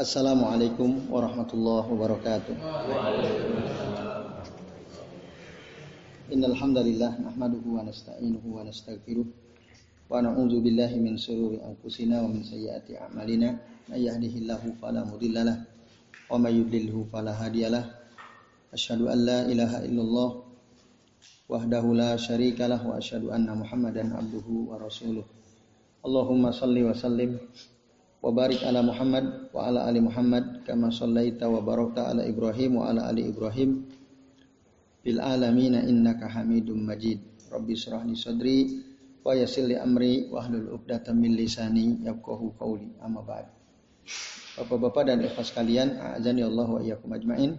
Assalamualaikum warahmatullahi wabarakatuh. Innal hamdalillah nahmaduhu wa nasta'inuhu wa nastaghfiruh wa na'udzu billahi min shururi anfusina wa min sayyiati a'malina may yahdihillahu fala mudhillalah wa may yudlilhu fala hadiyalah. Asyhadu an la ilaha illallah wahdahu la syarikalah wa asyhadu anna Muhammadan abduhu wa rasuluh. Allahumma salli wa sallim wa barik ala Muhammad wa ala ali Muhammad kama sallaita wa barakta ala Ibrahim wa ala ali Ibrahim bil alamin innaka Hamidum Majid. Rabbi israh li sadri wa yassir li amri wa hlul 'uqdatam min lisani yafqahu qawli. Amma ba'd. Bapak-bapak dan ikhwas sekalian, azani Allah wa iyyakum ajmain.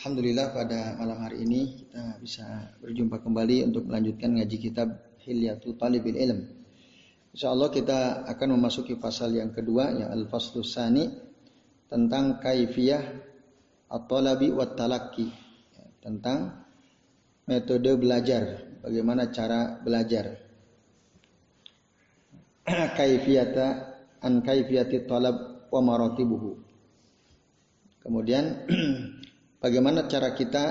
Alhamdulillah pada malam hari ini kita bisa berjumpa kembali untuk melanjutkan ngaji kitab Hilyatul Talibil Ilm Insya Allah kita akan memasuki pasal yang kedua ya al faslus sani tentang kaifiyah at-talabi wat talaki ya, tentang metode belajar bagaimana cara belajar. Kaifiyata an kaifiyati talab wa maratibuhu. Kemudian bagaimana cara kita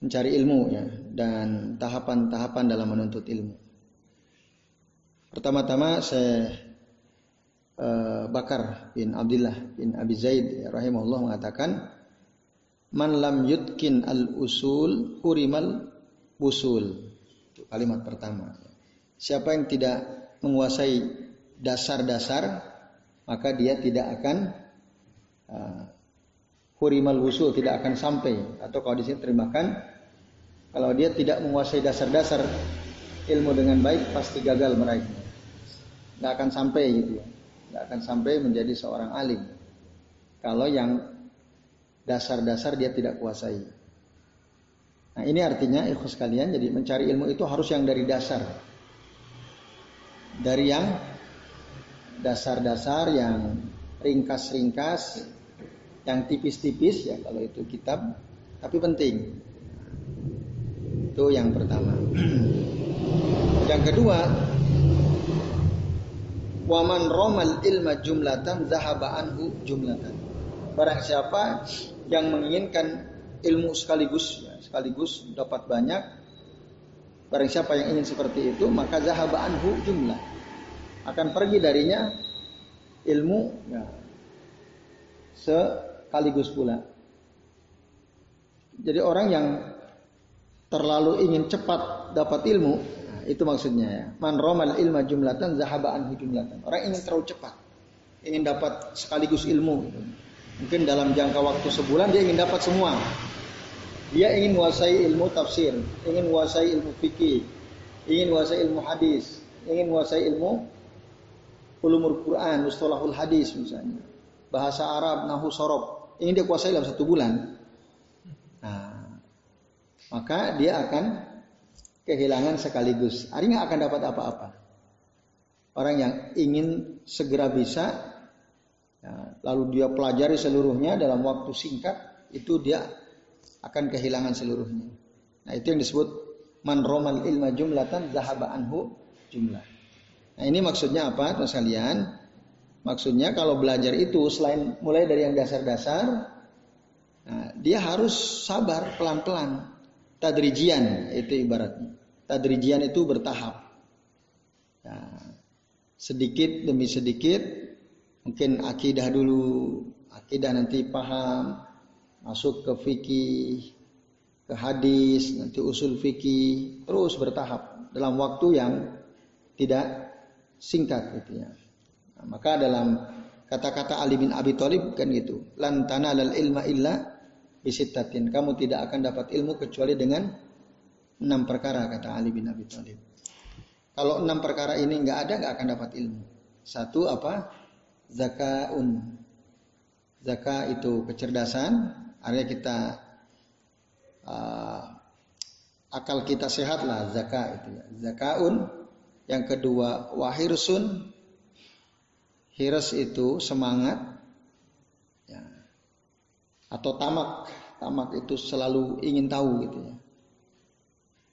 mencari ilmu ya dan tahapan-tahapan dalam menuntut ilmu Pertama-tama saya uh, Bakar bin Abdullah bin Abi Zaid rahimahullah mengatakan man lam yutkin al usul hurimal busul. Itu kalimat pertama. Siapa yang tidak menguasai dasar-dasar maka dia tidak akan uh, hurimal usul tidak akan sampai atau kalau di sini terimakan kalau dia tidak menguasai dasar-dasar ilmu dengan baik pasti gagal meraihnya nggak akan sampai gitu ya. Nggak akan sampai menjadi seorang alim. Kalau yang dasar-dasar dia tidak kuasai. Nah ini artinya ikhlas kalian jadi mencari ilmu itu harus yang dari dasar. Dari yang dasar-dasar yang ringkas-ringkas yang tipis-tipis ya kalau itu kitab tapi penting. Itu yang pertama yang kedua Waman romal ilma jumlatan zahaba jumlatan. Barang siapa yang menginginkan ilmu sekaligus ya, sekaligus dapat banyak barang siapa yang ingin seperti itu maka zahaba anhu jumlah akan pergi darinya ilmu ya, sekaligus pula. Jadi orang yang terlalu ingin cepat dapat ilmu itu maksudnya ya. Man romal ilma jumlatan zahaba anhu jumlatan. Orang ingin terlalu cepat. Ingin dapat sekaligus ilmu. Mungkin dalam jangka waktu sebulan dia ingin dapat semua. Dia ingin menguasai ilmu tafsir, ingin menguasai ilmu fikih, ingin menguasai ilmu hadis, ingin menguasai ilmu ulumul Quran, mustalahul hadis misalnya. Bahasa Arab, nahu sorob. Ingin dia kuasai dalam satu bulan. Nah, maka dia akan kehilangan sekaligus. Artinya akan dapat apa-apa. Orang yang ingin segera bisa, ya, lalu dia pelajari seluruhnya dalam waktu singkat, itu dia akan kehilangan seluruhnya. Nah itu yang disebut man romal ilma jumlatan zahaba anhu jumlah. Nah ini maksudnya apa teman sekalian? Maksudnya kalau belajar itu selain mulai dari yang dasar-dasar, nah, dia harus sabar pelan-pelan, tadrijian itu ibaratnya. Tadrijian itu bertahap. Ya, sedikit demi sedikit, mungkin akidah dulu, akidah nanti paham, masuk ke fikih, ke hadis, nanti usul fikih, terus bertahap dalam waktu yang tidak singkat gitu ya. Nah, maka dalam kata-kata Ali bin Abi Thalib kan gitu, lantana lal ilma illa bisitatin. Kamu tidak akan dapat ilmu kecuali dengan Enam perkara kata Ali bin Abi Thalib. Kalau enam perkara ini nggak ada nggak akan dapat ilmu. Satu apa? Zakaun. Zaka itu kecerdasan. Artinya kita uh, akal kita sehat lah zaka itu ya. Zakaun. Yang kedua wahirsun. Hirs itu semangat. Ya. Atau tamak. Tamak itu selalu ingin tahu gitu ya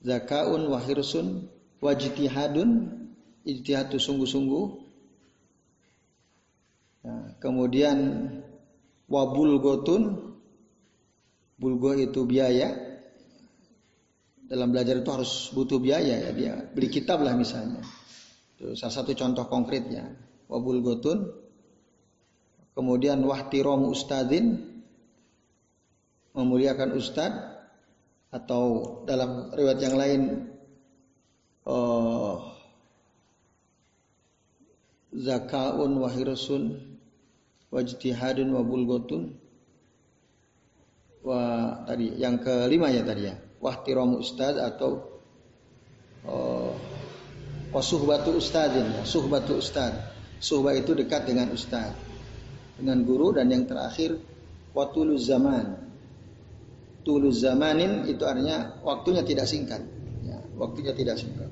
zakaun wa hirsun wajtihadun ijtihad sungguh-sungguh Ya, kemudian wabul gotun, bulgo itu biaya. Dalam belajar itu harus butuh biaya ya dia beli kitab lah misalnya. Itu salah satu contoh konkretnya. Wabul gotun, kemudian wahtiromu ustadin, memuliakan ustad atau dalam riwayat yang lain uh, zakaun wa hirsun wajtihadun wa bulgotun. Wa tadi yang kelima ya tadi ya wahtiramu ustad atau uh, wasuhbatu ustadin ya suhbatu ustad suhbah itu dekat dengan ustad dengan guru dan yang terakhir watulu zaman tulu zamanin itu artinya waktunya tidak singkat ya, waktunya tidak singkat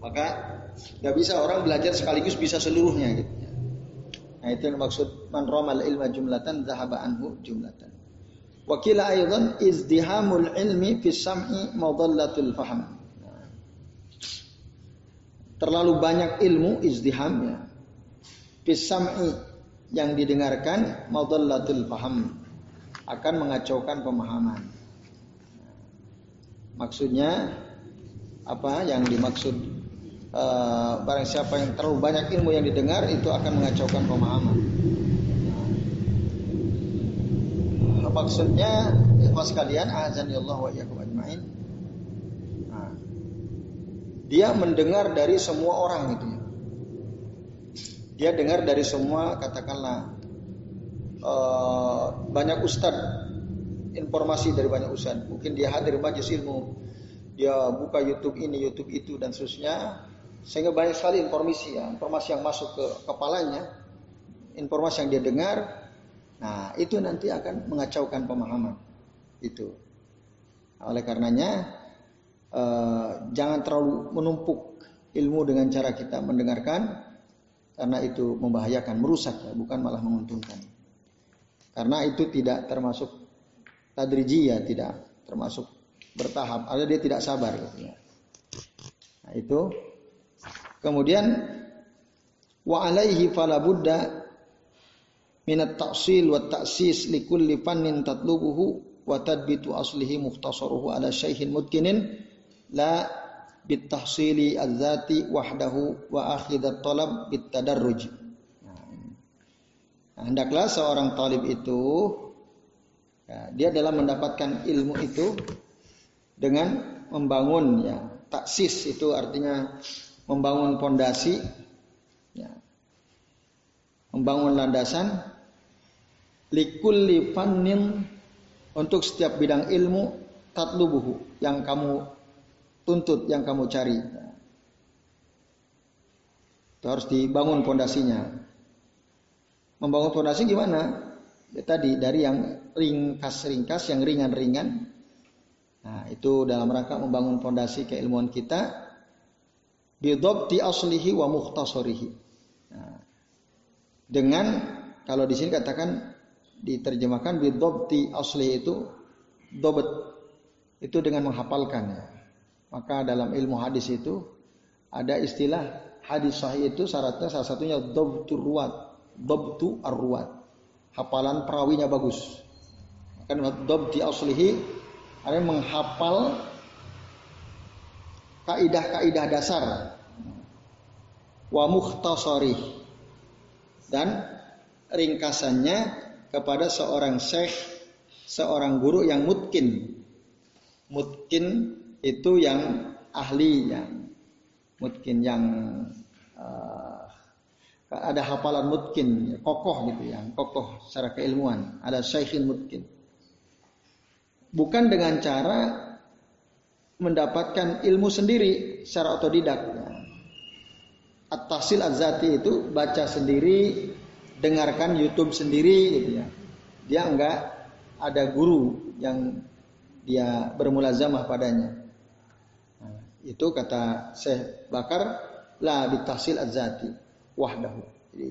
maka nggak bisa orang belajar sekaligus bisa seluruhnya gitu Nah itu yang maksud man romal ilma jumlatan zahaba anhu jumlatan. Wakila aydan izdihamul ilmi fi sam'i faham. Terlalu banyak ilmu izdihamnya. Fi sam'i yang didengarkan madallatul faham akan mengacaukan pemahaman. Maksudnya apa yang dimaksud uh, barang siapa yang terlalu banyak ilmu yang didengar itu akan mengacaukan pemahaman. Nah, maksudnya ikhwas sekalian azan Allah wa iyyakum ajmain. Nah, dia mendengar dari semua orang itu ya. Dia dengar dari semua katakanlah uh, banyak ustadz informasi dari banyak ustadz. Mungkin dia hadir majelis ilmu, dia buka YouTube ini, YouTube itu dan seterusnya. Sehingga banyak sekali informasi ya, informasi yang masuk ke kepalanya, informasi yang dia dengar. Nah, itu nanti akan mengacaukan pemahaman. Itu. oleh karenanya eh, jangan terlalu menumpuk ilmu dengan cara kita mendengarkan karena itu membahayakan, merusak ya, bukan malah menguntungkan. Karena itu tidak termasuk tadrijiyah, tidak termasuk bertahap. Ada dia tidak sabar gitu ya. Nah, itu Kemudian wa alaihi fala budda minat ta'sil wa ta'sis li kulli fannin tatlubuhu wa tadbitu aslihi mukhtasaruhu ala syaihin mutkinin la bitahsili az-zati wahdahu wa akhidat talab bitadarruj. Nah, hendaklah seorang talib itu ya, dia dalam mendapatkan ilmu itu dengan membangun ya taksis itu artinya membangun pondasi, ya, membangun landasan, likulli fannin untuk setiap bidang ilmu tatlubuhu yang kamu tuntut, yang kamu cari. Itu harus dibangun pondasinya. Membangun pondasi gimana? Ya, tadi dari yang ringkas-ringkas, yang ringan-ringan. Nah, itu dalam rangka membangun pondasi keilmuan kita bidobti aslihi wa mukhtasarihi. Nah, dengan kalau di sini katakan diterjemahkan bidobti asli itu dobet itu dengan menghafalkan ya. Maka dalam ilmu hadis itu ada istilah hadis sahih itu syaratnya salah satunya dobtu ruwat, dobtu arruat. Hafalan perawinya bagus. Kan dobti aslihi ada menghafal kaidah-kaidah dasar wa mukhtasari dan ringkasannya kepada seorang syekh seorang guru yang mungkin mungkin itu yang ahli yang mungkin yang uh, ada hafalan mungkin kokoh gitu ya kokoh secara keilmuan ada syekhin mungkin bukan dengan cara mendapatkan ilmu sendiri secara otodidak. At-tahsil az-zati itu baca sendiri, dengarkan YouTube sendiri gitu ya. Dia enggak ada guru yang dia bermulazamah padanya. Nah, itu kata Syekh Bakar la bitahsil az-zati wahdahu. Jadi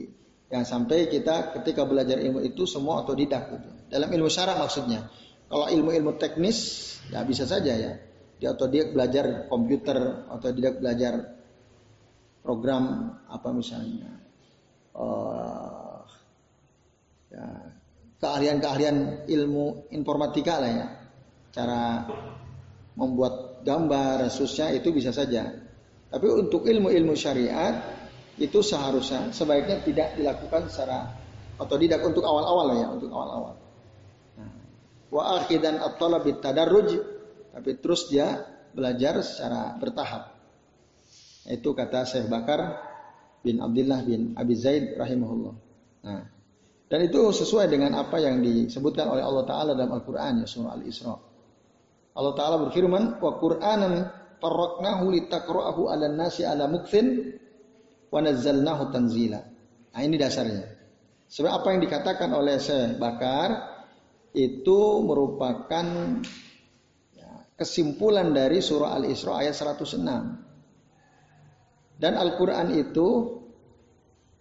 yang sampai kita ketika belajar ilmu itu semua otodidak gitu. Dalam ilmu syara maksudnya. Kalau ilmu-ilmu teknis ya bisa saja ya dia dia belajar komputer dia belajar program apa misalnya uh, ya, keahlian-keahlian ilmu informatika lah ya. Cara membuat gambar, susah itu bisa saja. Tapi untuk ilmu-ilmu syariat itu seharusnya sebaiknya tidak dilakukan secara atau tidak untuk awal-awal ya, untuk awal-awal. Nah, wa akhidan at-talab tadarruj tapi terus dia belajar secara bertahap. Itu kata Syekh Bakar bin Abdullah bin Abi Zaid rahimahullah. Nah, dan itu sesuai dengan apa yang disebutkan oleh Allah Taala dalam Al-Qur'an ya surah Al-Isra. Allah Taala berfirman, "Wa Qur'anan farraqnahu litaqra'ahu 'alan nasi 'ala mukthin wa nazzalnahu tanzila." Nah, ini dasarnya. Sebab apa yang dikatakan oleh Syekh Bakar itu merupakan ya, kesimpulan dari surah Al-Isra ayat 106. Dan Al-Quran itu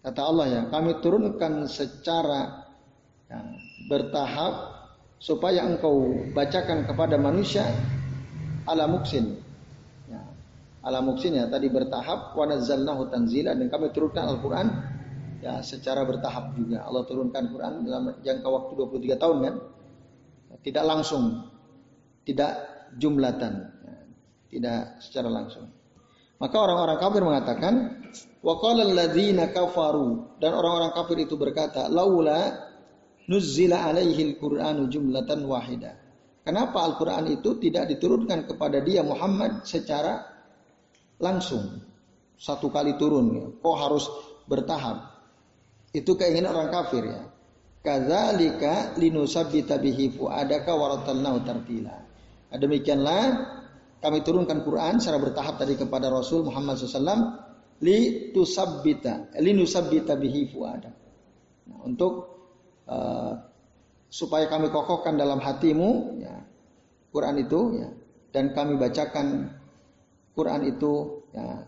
kata Allah ya, kami turunkan secara ya, bertahap supaya engkau bacakan kepada manusia ala muksin. Ala muksin ya tadi bertahap wa nazzalnahu tanzila dan kami turunkan Al-Qur'an ya secara bertahap juga. Allah turunkan Quran dalam jangka waktu 23 tahun kan. Tidak langsung. Tidak jumlatan. Ya, tidak secara langsung. Maka orang-orang kafir mengatakan, wa qala alladziina kafaru dan orang-orang kafir itu berkata, laula nuzzila alaihi al-Qur'anu jumlatan wahida. Kenapa Al-Qur'an itu tidak diturunkan kepada dia Muhammad secara langsung satu kali turun ya. Kok harus bertahap? Itu keinginan orang kafir ya. Kadzalika linusabbita bihi fuadaka waratalnahu tartila. Demikianlah kami turunkan Quran secara bertahap tadi kepada Rasul Muhammad SAW li tusabbita li nusabbita bihi fuada. Nah, untuk uh, supaya kami kokohkan dalam hatimu ya Quran itu ya dan kami bacakan Quran itu ya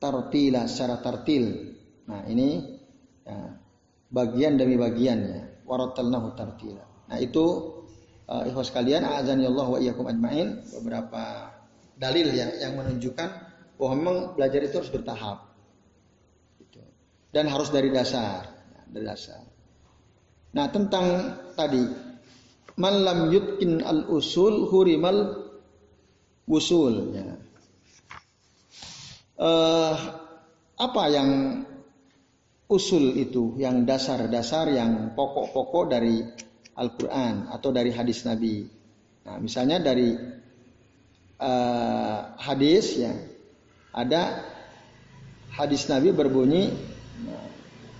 tartila secara tartil. Nah, ini ya, bagian demi bagian ya waratalnahu tartila. Nah, itu uh, ikhwas kalian azan Allah wa iyyakum ajmain beberapa dalil ya yang menunjukkan bahwa memang belajar itu harus bertahap. Gitu. Dan harus dari dasar, dari dasar. Nah tentang tadi malam yutkin al usul hurimal usul. Ya. Uh, apa yang usul itu, yang dasar-dasar, yang pokok-pokok dari Al-Quran atau dari hadis Nabi. Nah, misalnya dari uh, hadis ya ada hadis Nabi berbunyi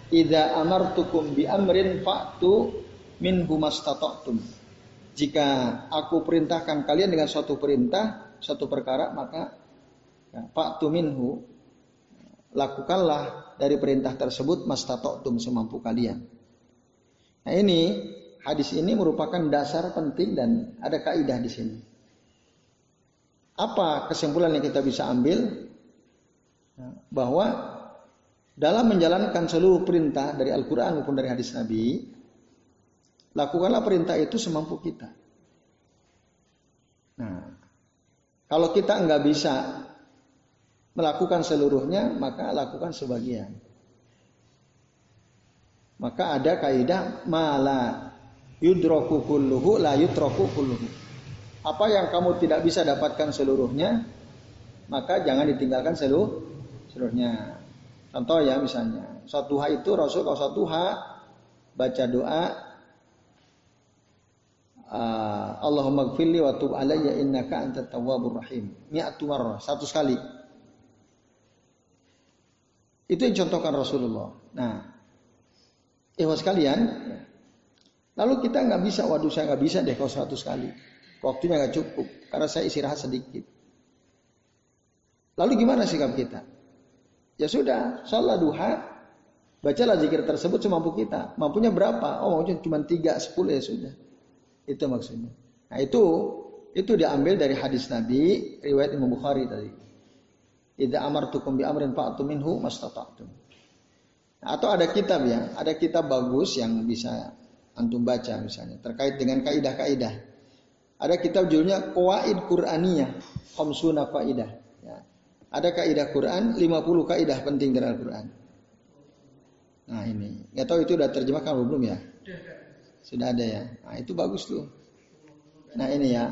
Idza amartukum bi amrin fa'tu minhu mastata'tum. Jika aku perintahkan kalian dengan suatu perintah, suatu perkara, maka ya, fa'tu minhu lakukanlah dari perintah tersebut mastata'tum semampu kalian. Nah, ini hadis ini merupakan dasar penting dan ada kaidah di sini. Apa kesimpulan yang kita bisa ambil? Bahwa dalam menjalankan seluruh perintah dari Al-Quran maupun dari hadis Nabi, lakukanlah perintah itu semampu kita. Nah, kalau kita nggak bisa melakukan seluruhnya, maka lakukan sebagian. Maka ada kaidah mala yudroku kulluhu la yudroku kulluhu. Apa yang kamu tidak bisa dapatkan seluruhnya, maka jangan ditinggalkan seluruh seluruhnya. Contoh ya misalnya, suatu duha itu Rasul kalau suatu duha baca doa uh, Allahumma gfirli wa tub alayya innaka antat tawwabur rahim. Mi'atu marrah, satu sekali. Itu yang contohkan Rasulullah. Nah, ikhwas sekalian, lalu kita nggak bisa, waduh saya nggak bisa deh kalau satu sekali. Waktunya nggak cukup karena saya istirahat sedikit. Lalu gimana sikap kita? Ya sudah, sholat duha, bacalah zikir tersebut semampu kita. Mampunya berapa? Oh, mampunya cuma tiga, sepuluh ya sudah. Itu maksudnya. Nah itu itu diambil dari hadis Nabi riwayat Imam Bukhari tadi. Idza amartukum bi amrin fa'tu minhu mastata'tum. Nah, atau ada kitab ya, ada kitab bagus yang bisa antum baca misalnya terkait dengan kaidah-kaidah ada kitab judulnya Qawaid Qur'aniyah, Khamsuna Faidah. Ya. Ada kaidah Quran, 50 kaidah penting dari Al-Quran. Nah ini, nggak tahu itu udah terjemahkan belum ya? Sudah ada ya. Nah, itu bagus tuh. Nah, ini ya.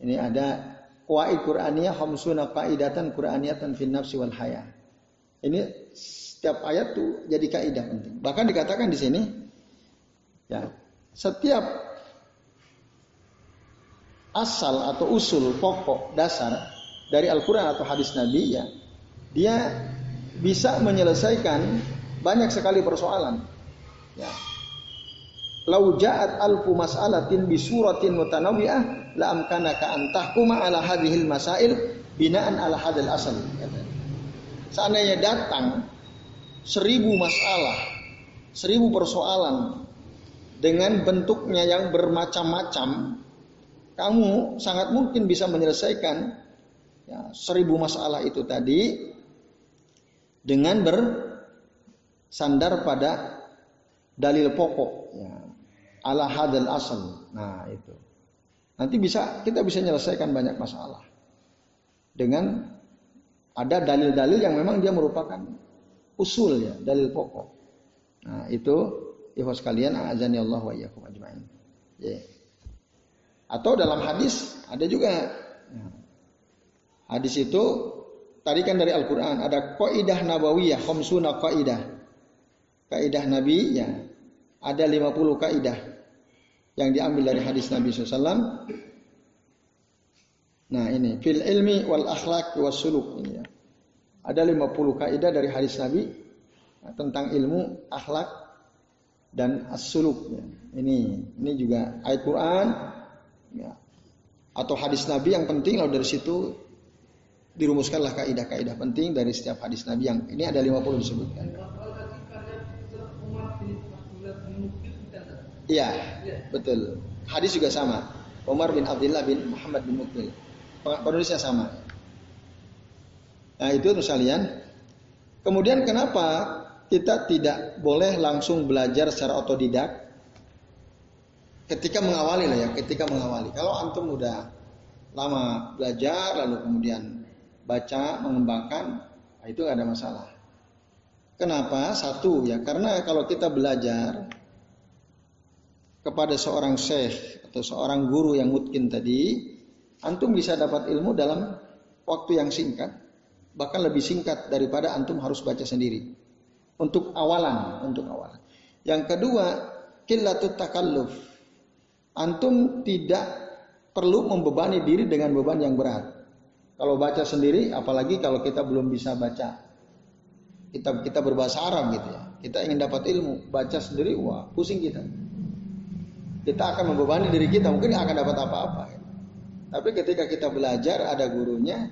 Ini ada qawaid Qur'aniyah khamsuna qaidatan Qur'aniyatan fin nafsi wal haya. Ini setiap ayat tuh jadi kaidah penting. Bahkan dikatakan di sini ya, setiap asal atau usul pokok dasar dari Al-Qur'an atau hadis Nabi ya, dia bisa menyelesaikan banyak sekali persoalan. Ya, Lau ja'at alfu mas'alatin bi suratin mutanawwi'ah la amkanaka an tahkuma ala hadhil masail binaan ala hadal asal. Seandainya datang seribu masalah, seribu persoalan dengan bentuknya yang bermacam-macam, kamu sangat mungkin bisa menyelesaikan ya, seribu masalah itu tadi dengan bersandar pada dalil pokok. Ya ala hadal asal. Nah, itu. Nanti bisa kita bisa menyelesaikan banyak masalah. Dengan ada dalil-dalil yang memang dia merupakan usul ya, dalil pokok. Nah, itu ikhwas kalian azani Allah wa iyyakum ajmain. Ya. Atau dalam hadis ada juga ya. hadis itu tadi kan dari Al-Qur'an ada kaidah nabawiyah khamsuna kaidah. Kaidah Nabi ya ada 50 kaidah yang diambil dari hadis Nabi SAW. Nah ini fil ilmi wal akhlak was suluk ini ya. Ada 50 kaidah dari hadis Nabi tentang ilmu, akhlak dan as-suluk. Ya. Ini ini juga ayat Quran ya. atau hadis Nabi yang penting lalu dari situ dirumuskanlah kaidah-kaidah penting dari setiap hadis Nabi yang ini ada 50 disebutkan. Iya, betul. Hadis juga sama. Umar bin Abdullah bin Muhammad bin Mukbil. Penulisnya sama. Nah itu sekalian. Kemudian kenapa kita tidak boleh langsung belajar secara otodidak ketika mengawali lah ya, ketika mengawali. Kalau antum udah lama belajar lalu kemudian baca, mengembangkan, nah itu gak ada masalah. Kenapa? Satu ya, karena kalau kita belajar kepada seorang syekh atau seorang guru yang mungkin tadi, antum bisa dapat ilmu dalam waktu yang singkat, bahkan lebih singkat daripada antum harus baca sendiri. Untuk awalan, untuk awalan. Yang kedua, killatut takalluf. Antum tidak perlu membebani diri dengan beban yang berat. Kalau baca sendiri, apalagi kalau kita belum bisa baca kita kita berbahasa Arab gitu ya. Kita ingin dapat ilmu, baca sendiri, wah pusing kita kita akan membebani diri kita mungkin akan dapat apa-apa. Tapi ketika kita belajar ada gurunya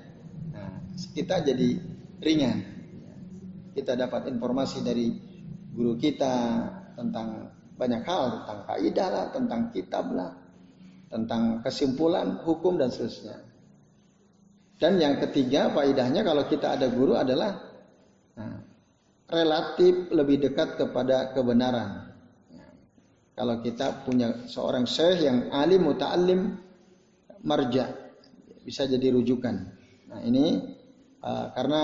nah, kita jadi ringan. Kita dapat informasi dari guru kita tentang banyak hal tentang kaidah lah tentang kitab lah tentang kesimpulan hukum dan seterusnya. Dan yang ketiga faidahnya kalau kita ada guru adalah nah, relatif lebih dekat kepada kebenaran kalau kita punya seorang syekh yang alim muta'allim marja bisa jadi rujukan. Nah, ini uh, karena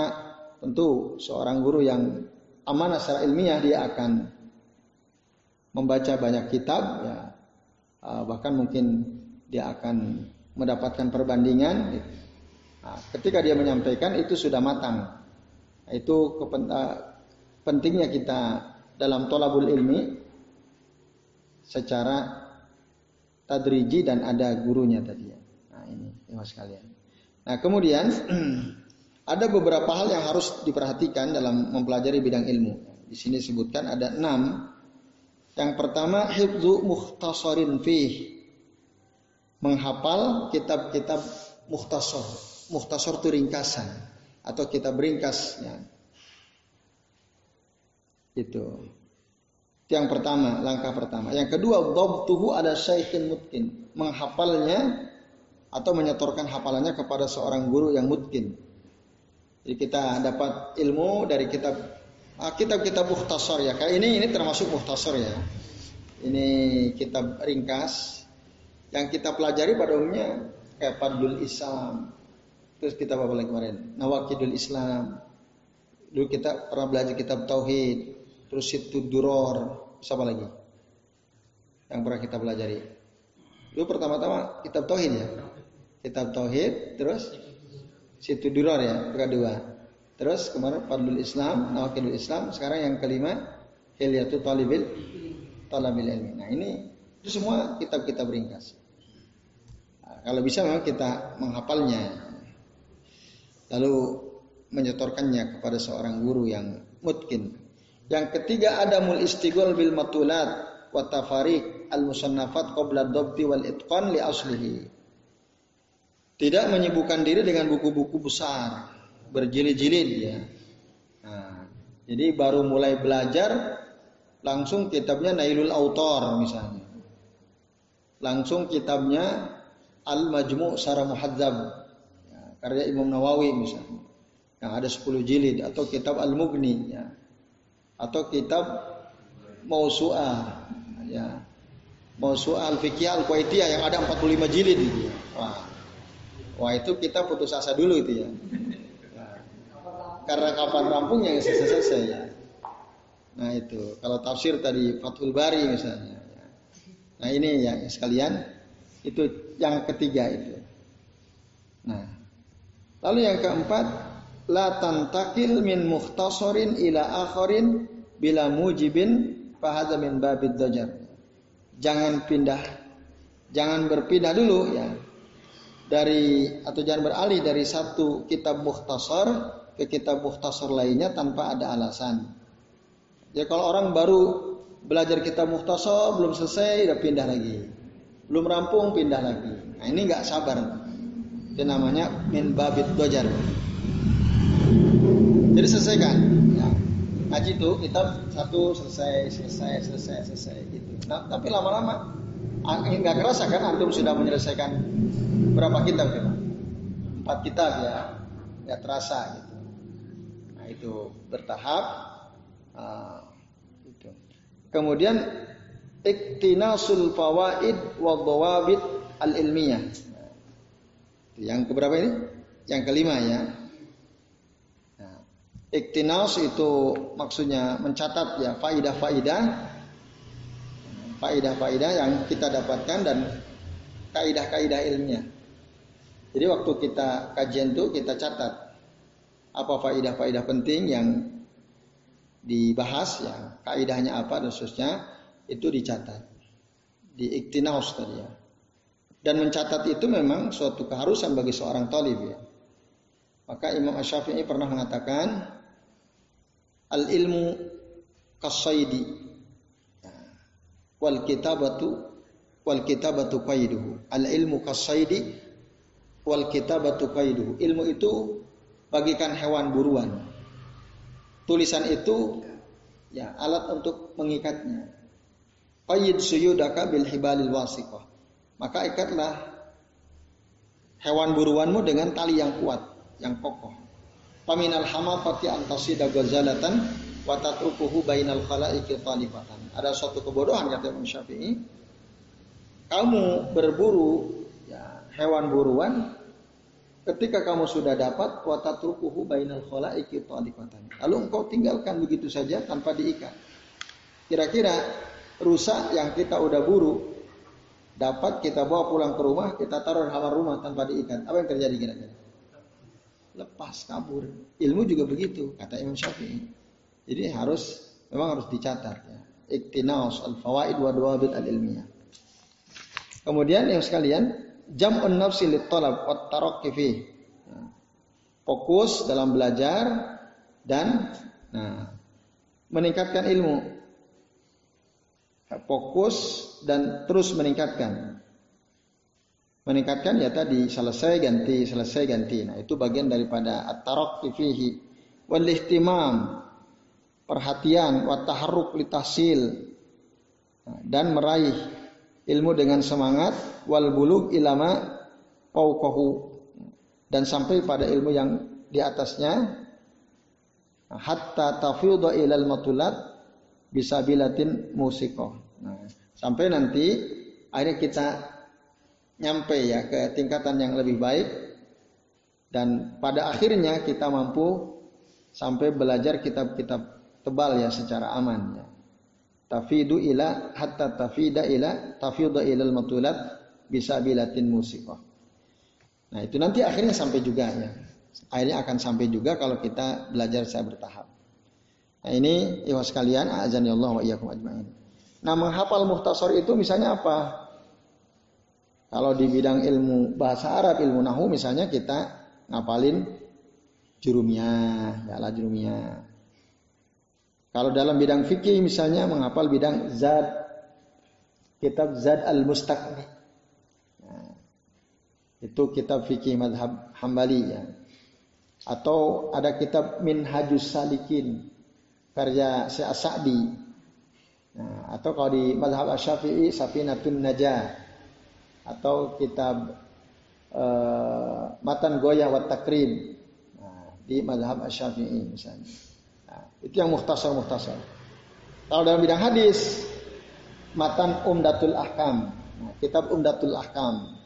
tentu seorang guru yang amanah secara ilmiah dia akan membaca banyak kitab ya uh, bahkan mungkin dia akan mendapatkan perbandingan gitu. nah, ketika dia menyampaikan itu sudah matang itu kepen, uh, pentingnya kita dalam tolabul ilmi secara tadriji dan ada gurunya tadi ya. Nah ini ya sekalian. Nah kemudian ada beberapa hal yang harus diperhatikan dalam mempelajari bidang ilmu. Di sini disebutkan ada enam. Yang pertama hifzu mukhtasarin fih. Menghafal kitab-kitab mukhtasar. Mukhtasar itu ringkasan atau kitab ringkasnya. Itu. Itu yang pertama, langkah pertama. Yang kedua, tuhu ada syaikin mutkin. Menghafalnya atau menyetorkan hafalannya kepada seorang guru yang mutkin. Jadi kita dapat ilmu dari kitab ah, kitab-kitab muhtasar ya. Kayak ini ini termasuk muhtasar ya. Ini kitab ringkas yang kita pelajari pada umumnya kayak Fadlul Islam. Terus kita apa lagi kemarin? Nawakidul Islam. Dulu kita pernah belajar kitab Tauhid, terus itu duror, siapa lagi? yang pernah kita pelajari? Itu pertama-tama kitab tauhid ya. Kitab tauhid, terus situ duror ya, kedua. Terus kemarin Fadlul Islam, Nawakilul Islam, sekarang yang kelima Hilyatul Talibil Talabil Ilmi. Nah ini itu semua kitab-kitab ringkas. Nah, kalau bisa memang kita menghafalnya. Lalu menyetorkannya kepada seorang guru yang mungkin. Yang ketiga ada mul istighol bil matulat wa tafariq al musannafat qabla dhabti wal itqan li aslihi. Tidak menyibukkan diri dengan buku-buku besar, berjilid-jilid ya. Nah, jadi baru mulai belajar langsung kitabnya Nailul Autor misalnya. Langsung kitabnya Al Majmu' Sarah Muhadzab ya, karya Imam Nawawi misalnya. Yang ada 10 jilid atau kitab Al Mughni ya. Atau kitab Mausu'ah ya. Mausu'ah Al Fiqhiyah Al yang ada 45 jilid itu. Wah. Wah itu kita putus asa dulu itu ya. karena kapan rampungnya selesai-selesai ya. Nah itu kalau tafsir tadi Fathul Bari misalnya. Ya. Nah ini ya sekalian itu yang ketiga itu. Nah lalu yang keempat la tantakil min mukhtasarin ila akharin bila mujibin fahadha min babid dajar. Jangan pindah, jangan berpindah dulu ya dari atau jangan beralih dari satu kitab mukhtasar ke kitab mukhtasar lainnya tanpa ada alasan. Ya kalau orang baru belajar kitab mukhtasar belum selesai udah pindah lagi. Belum rampung pindah lagi. Nah ini nggak sabar. Itu namanya min babit dojar. Jadi selesaikan. Ya. Ngaji itu kitab satu selesai, selesai, selesai, selesai gitu. Nah, tapi lama-lama nggak kerasa kan antum sudah menyelesaikan berapa kitab kita? Empat kitab ya, ya terasa gitu. Nah itu bertahap. Uh, itu. Kemudian iktinasul fawaid wa al ilmiyah. Nah, yang keberapa ini? Yang kelima ya. Iktinas itu maksudnya mencatat ya faidah-faidah faidah-faidah yang kita dapatkan dan kaidah-kaidah ilmiah. Jadi waktu kita kajian itu kita catat apa faidah-faidah penting yang dibahas ya, kaidahnya apa dan seterusnya itu dicatat. Di iktinaus tadi ya. Dan mencatat itu memang suatu keharusan bagi seorang talib ya. Maka Imam Ash-Syafi'i pernah mengatakan al ilmu kasaidi wal kitabatu wal kitabatu qaiduhu. Al ilmu kasaidi wal kitabatu qaiduhu. Ilmu itu bagikan hewan buruan. Tulisan itu ya alat untuk mengikatnya. Qayyid suyudaka bil hibalil wasiqah. Maka ikatlah hewan buruanmu dengan tali yang kuat, yang kokoh. Paminal hamafati antasida gazalatan wa tatrukuhu bainal khalaiqi talifatan. Ada suatu kebodohan kata Imam Syafi'i. Kamu berburu ya, hewan buruan ketika kamu sudah dapat wa tatrukuhu bainal khalaiqi talifatan. Lalu engkau tinggalkan begitu saja tanpa diikat. Kira-kira rusak yang kita udah buru dapat kita bawa pulang ke rumah, kita taruh di halaman rumah tanpa diikat. Apa yang terjadi kira-kira? Lepas kabur. Ilmu juga begitu, kata Imam Syafi'i. Jadi harus memang harus dicatat ya. Iktinaus al-fawaid wa dawabit al-ilmiyah. Kemudian yang sekalian, jam'un nafsi lit talab wa tarakki fi. Nah, fokus dalam belajar dan nah, meningkatkan ilmu. Fokus dan terus meningkatkan. Meningkatkan ya tadi selesai ganti, selesai ganti. Nah, itu bagian daripada at-tarakki fihi wal ihtimam perhatian, wataharuk litasil dan meraih ilmu dengan semangat wal bulug ilama paukohu dan sampai pada ilmu yang di atasnya hatta tafidha ilal matulat bisa bilatin musiko. Nah, sampai nanti akhirnya kita nyampe ya ke tingkatan yang lebih baik dan pada akhirnya kita mampu sampai belajar kitab-kitab tebal ya secara aman ya. tafidu ila hatta tafida ila tafida ila al-matulat bisa bilatin musiqah. Nah, itu nanti akhirnya sampai juga ya. Akhirnya akan sampai juga kalau kita belajar secara bertahap. Nah, ini iwas sekalian, azan ya Allah wa iyyakum ajmain. Nah, menghafal muhtasar itu misalnya apa? Kalau di bidang ilmu bahasa Arab, ilmu nahu misalnya kita ngapalin jurumiyah, ya lah jurumiyah. Kalau dalam bidang fikih misalnya menghafal bidang zad, kitab zad al-mustaqni. Nah, itu kitab fikih madhab hambali ya. Atau ada kitab Minhajus Salikin karya Syekh Sa'di. Nah, atau kalau di madhab Asyafi'i Safinatun Najah atau kitab uh, Matan Goyah wa Takrib nah, di madhab Asyafi'i misalnya. Nah, itu yang muhtasar. Kalau dalam bidang hadis Matan Umdatul Ahkam, nah, kitab Umdatul Ahkam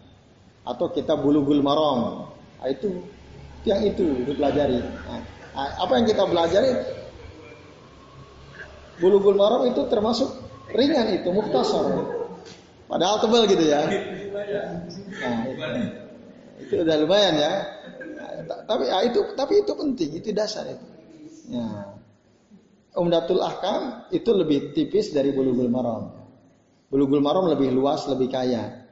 atau kitab Bulughul Maram. Nah, itu yang itu dipelajari. Nah, apa yang kita pelajari Bulughul Maram itu termasuk ringan itu muhtasar. Padahal tebal gitu ya. Nah, itu, udah lumayan ya. Tapi ya itu tapi itu penting, itu dasar itu. Ya. Umdatul Ahkam itu lebih tipis dari Bulughul Maram. Bulughul Maram lebih luas, lebih kaya.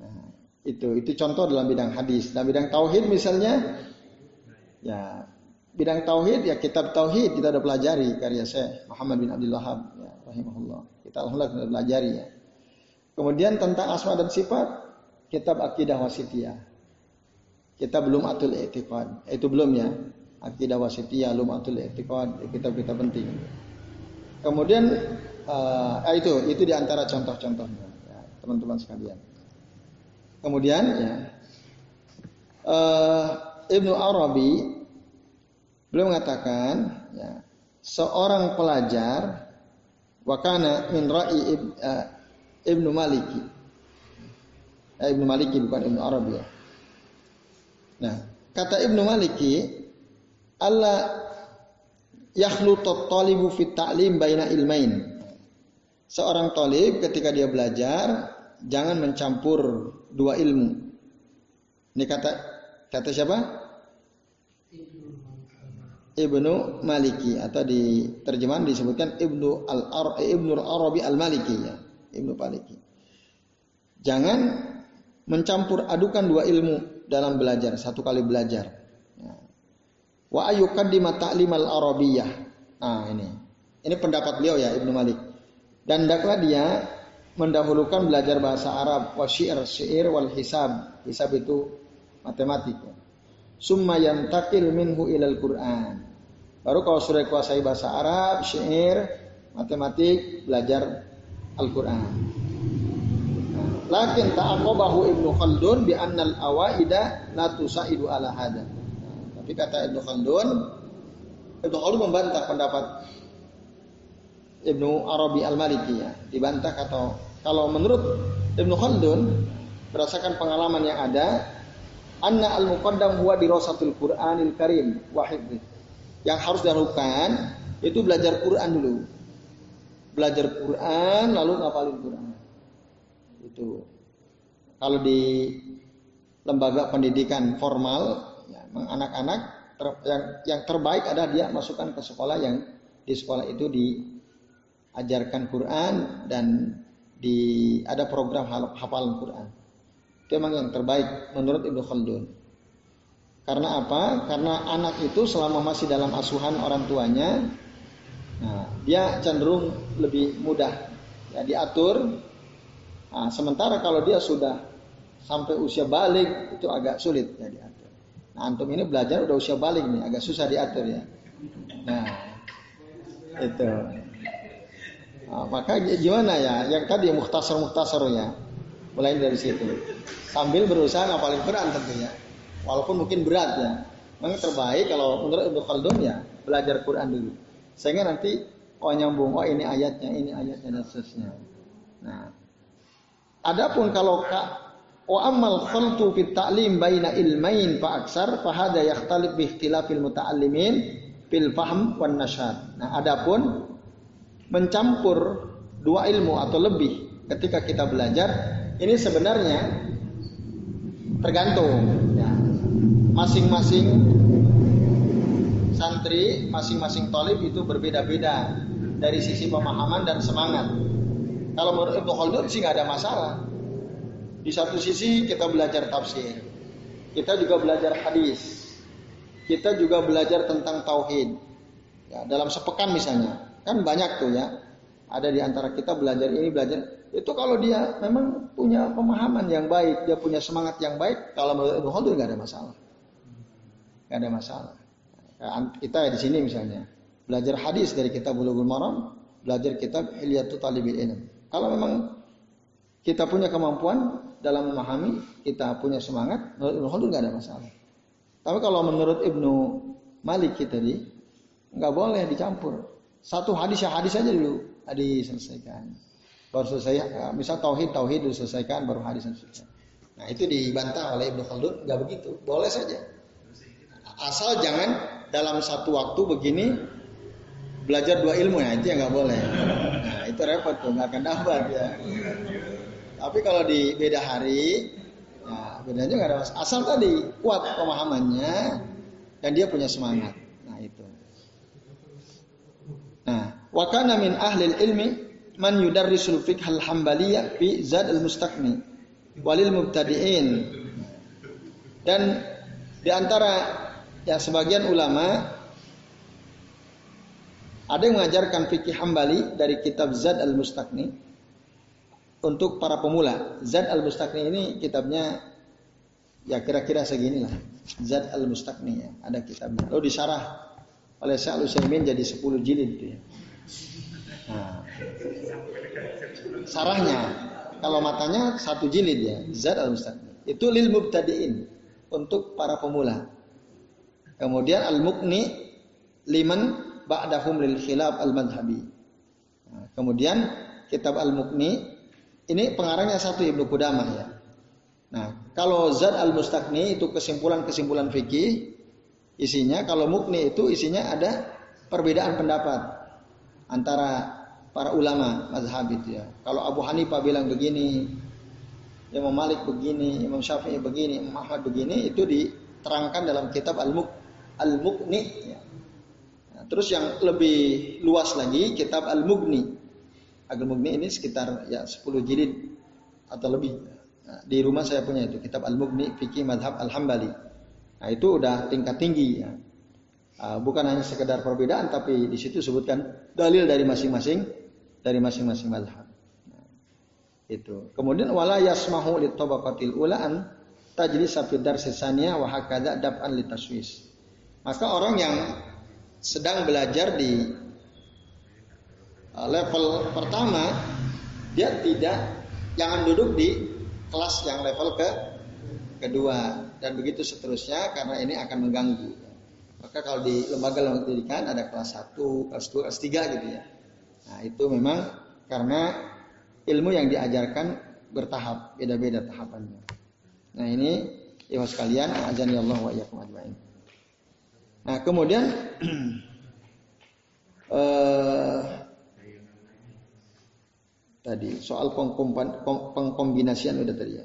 Nah, itu itu contoh dalam bidang hadis. Dalam bidang tauhid misalnya ya bidang tauhid ya kitab tauhid kita udah pelajari karya Syekh Muhammad bin Abdul Wahab ya rahimahullah. Kita alhamdulillah sudah pelajari ya. Kemudian tentang asma dan sifat, kitab akidah wasitiyah. Kita belum atul i'tiqad. Itu belum ya. Akidah wasitiyah, belum atul i'tiqad, kitab-kitab penting. Kemudian uh, itu itu di antara contoh-contohnya, ya, teman-teman sekalian. Kemudian ya, uh, Ibnu Arabi beliau mengatakan ya, seorang pelajar wakana min ra'i Ibnu Maliki. Eh, Ibnu Maliki bukan Ibnu Arabi ya. Nah, kata Ibnu Maliki, Allah yakhlutu talibu fit ta'lim baina ilmain. Seorang talib ketika dia belajar jangan mencampur dua ilmu. Ini kata kata siapa? Ibnu Maliki atau di terjemahan disebutkan Ibnu Al Ibnu Arabi Al Maliki ya. Ibnu Paliki. Jangan mencampur adukan dua ilmu dalam belajar, satu kali belajar. Ya. Wa ayyukaddima ta'limal arabiyah. Nah, ini. Ini pendapat beliau ya Ibnu Malik. Dan hendaklah dia mendahulukan belajar bahasa Arab, wa syair, syair wal hisab. Hisab itu matematik. Summa yantakil minhu ilal Qur'an. Baru kalau sudah kuasai bahasa Arab, syair, matematik, belajar Al-Quran. Lakin ta'aqabahu Ibnu Khaldun bi annal awaida la tusaidu ala hada. Tapi kata Ibnu Khaldun, Ibnu Khaldun membantah pendapat Ibnu Arabi Al-Maliki ya. Dibantah kata kalau menurut Ibnu Khaldun berdasarkan pengalaman yang ada, anna al-muqaddam huwa dirasatul Qur'anil Karim wahid. Yang harus dilakukan itu belajar Quran dulu belajar Quran lalu ngapalin Quran. Itu. Kalau di lembaga pendidikan formal, ya, anak-anak ter, yang yang terbaik adalah dia masukkan ke sekolah yang di sekolah itu diajarkan Quran dan di ada program hafalan Quran. Itu memang yang terbaik menurut Ibnu Khaldun. Karena apa? Karena anak itu selama masih dalam asuhan orang tuanya, Nah, dia cenderung lebih mudah ya diatur. Nah, sementara kalau dia sudah sampai usia balik itu agak sulit ya diatur. Nah, antum ini belajar udah usia balik nih, agak susah diatur ya. Nah, itu. Nah, maka gimana ya? Yang tadi muhtasar muhtasarnya mulai dari situ. Sambil berusaha ngapalin Quran tentunya. Walaupun mungkin berat ya. Memang terbaik kalau menurut Ibnu Khaldun ya belajar Quran dulu. Sehingga nanti oh nyambung, oh ini ayatnya, ini ayatnya dan seterusnya. Nah, adapun kalau kak wa amal khaltu fit ta'lim baina ilmain fa aksar fa hada yakhtalif bi ikhtilafil muta'allimin fil fahm wan nasyad. Nah, adapun mencampur dua ilmu atau lebih ketika kita belajar ini sebenarnya tergantung ya. masing-masing santri masing-masing tolib itu berbeda-beda dari sisi pemahaman dan semangat. Kalau menurut Ibnu Khaldun sih nggak ada masalah. Di satu sisi kita belajar tafsir kita juga belajar hadis kita juga belajar tentang tauhid. Ya, dalam sepekan misalnya kan banyak tuh ya ada di antara kita belajar ini belajar. Itu kalau dia memang punya pemahaman yang baik, dia punya semangat yang baik, kalau menurut Ibnu Khaldun nggak ada masalah, nggak ada masalah. Kita di sini misalnya belajar hadis dari kitab Bulughul Maram, belajar kitab Hilyatul Talibil Ilm. Kalau memang kita punya kemampuan dalam memahami, kita punya semangat, menurut Ibnu Khaldun nggak ada masalah. Tapi kalau menurut Ibnu Malik kita di nggak boleh dicampur. Satu hadis ya hadis aja dulu diselesaikan. Baru selesai, ya, misal tauhid tauhid diselesaikan baru hadis selesai. Nah itu dibantah oleh Ibnu Khaldun, nggak begitu, boleh saja. Asal jangan dalam satu waktu begini belajar dua ilmu ya itu yang nggak boleh. Nah itu repot tuh, nggak akan dapat ya. Tapi kalau di beda hari, ya bedanya nggak ada masalah. Asal tadi kuat pemahamannya dan dia punya semangat. Nah itu. Nah, Wa kana min ahli ilmi man yudarrisul fiqh al-hambaliyah fi zad al-mustaqni walil mubtadi'in. Dan di antara ya sebagian ulama ada yang mengajarkan fikih hambali dari kitab Zad al-Mustaqni untuk para pemula. Zad al-Mustaqni ini kitabnya ya kira-kira segini lah. Zad al-Mustaqni ya, ada kitabnya. Lalu disarah oleh Syekh Al-Utsaimin jadi 10 jilid itu ya. Nah, sarahnya kalau matanya satu jilid ya, zat al mustaqim. Itu lil mubtadiin untuk para pemula. Kemudian al mukni liman ba'dahum lil khilaf al madhabi. Nah, kemudian kitab al mukni ini pengarangnya satu Ibnu Qudamah ya. Nah, kalau zat al mustaqni itu kesimpulan-kesimpulan fikih isinya, kalau mukni itu isinya ada perbedaan pendapat antara para ulama mazhab itu ya. Kalau Abu Hanifah bilang begini, Imam Malik begini, Imam Syafi'i begini, Imam Ahmad begini, itu diterangkan dalam kitab Al-Muk Al-Mughni ya. Terus yang lebih luas lagi kitab Al-Mughni. Al-Mughni ini sekitar ya 10 jilid atau lebih. Nah, di rumah saya punya itu kitab Al-Mughni fikih madhab Al-Hambali. Nah, itu udah tingkat tinggi ya. Ah, bukan hanya sekedar perbedaan tapi di situ sebutkan dalil dari masing-masing dari masing-masing madhab. Nah, itu. Kemudian wala yasmahu li tabaqatil ulaan tajlis fi darsisania wa hakadha dab'an. Maka orang yang sedang belajar di ah, level pertama dia tidak jangan duduk di kelas yang level ke kedua dan begitu seterusnya karena ini akan mengganggu. Maka kalau di lembaga-lembaga pendidikan ada kelas 1, kelas 2, kelas 3 gitu ya. Nah, itu memang karena ilmu yang diajarkan bertahap, beda-beda tahapannya. Nah, ini ya sekalian, azan Allah wa iyyakum ajmain. Nah, kemudian eh, tadi soal pengkombinasian udah tadi ya.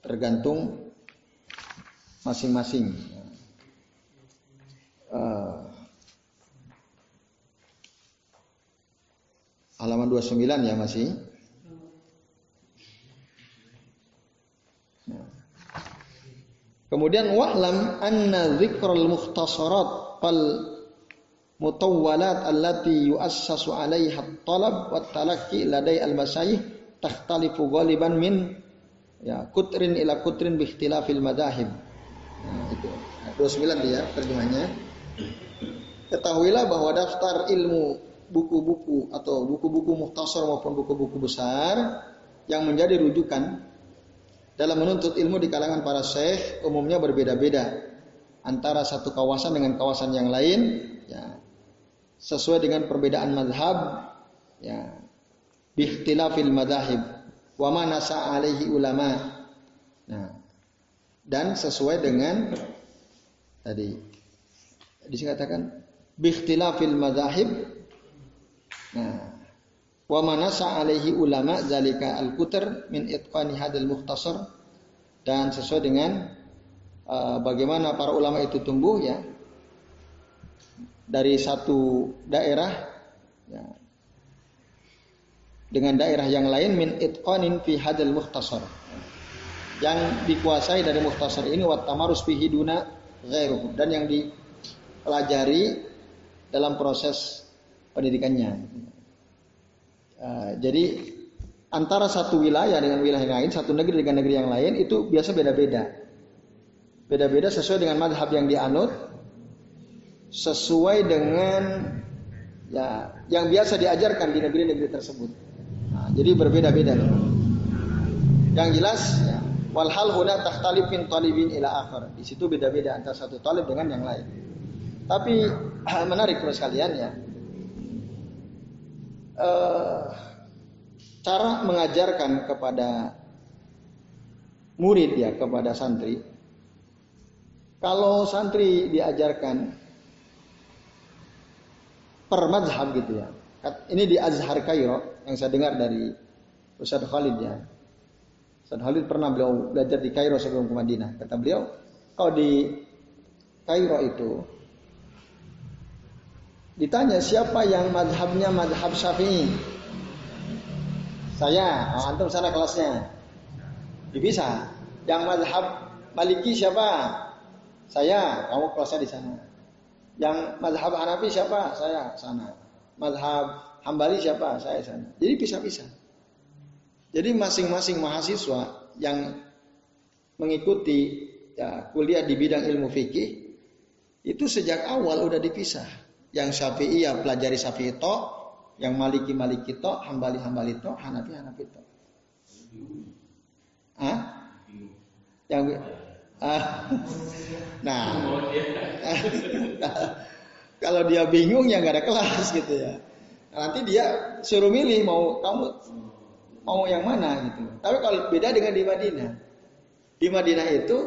Tergantung masing-masing uh, halaman 29 ya masih. Kemudian wa'lam anna dzikral mukhtasarat fal mutawwalat allati yuassasu 'alaiha at-talab wat talaqi ladai al-masayih takhtalifu ghaliban min ya kutrin ila kutrin bi ikhtilafil madahib. Nah, itu. Nah, 29 dia terjemahnya. Ketahuilah bahwa daftar ilmu buku-buku atau buku-buku muhtasar maupun buku-buku besar yang menjadi rujukan dalam menuntut ilmu di kalangan para syekh umumnya berbeda-beda. Antara satu kawasan dengan kawasan yang lain ya sesuai dengan perbedaan madhab ya bihtilafil madahib wa ma nasa alaihi ulama. Nah dan sesuai dengan tadi. Di sini katakan bikhtilafil madahib. Nah, Wa manasa alaihi ulama zalika al-kutr min itqani hadal muhtasar dan sesuai dengan uh, bagaimana para ulama itu tumbuh ya. Dari satu daerah ya, dengan daerah yang lain min itqanin fi hadal muhtasar yang dikuasai dari muhtasar ini wat tamarus fihi duna ghairuhu. Dan yang dipelajari dalam proses pendidikannya. Uh, jadi antara satu wilayah dengan wilayah yang lain, satu negeri dengan negeri yang lain itu biasa beda-beda. Beda-beda sesuai dengan madhab yang dianut, sesuai dengan ya yang biasa diajarkan di negeri-negeri tersebut. Nah, jadi berbeda-beda. Yang jelas ya, walhal huna takhtalif talibin ila akhar. Di situ beda-beda antara satu talib dengan yang lain. Tapi menarik terus kalian ya uh, cara mengajarkan kepada murid ya kepada santri kalau santri diajarkan per madhab gitu ya ini di Azhar Kairo yang saya dengar dari Ustaz Khalid ya. Ustaz Khalid pernah beliau belajar di Kairo sebelum ke Madinah. Kata beliau kalau di Kairo itu Ditanya siapa yang madhabnya madhab syafi'i? Saya, oh, antum sana kelasnya. Bisa. Yang madhab maliki siapa? Saya, kamu kelasnya di sana. Yang madhab Hanafi siapa? Saya, sana. Madhab Hambali siapa? Saya sana. Jadi bisa-bisa. Jadi masing-masing mahasiswa yang mengikuti ya, kuliah di bidang ilmu fikih itu sejak awal udah dipisah. Yang Syafi'i ya pelajari Syafi'i to, yang Maliki Maliki to, Hambali Hambali to, Hanafi Hanafi to. Hah? Yang ah. Nah, kalau dia bingung ya nggak ada kelas gitu ya. Nanti dia suruh milih mau kamu mau yang mana gitu. Tapi kalau beda dengan di Madinah. Di Madinah itu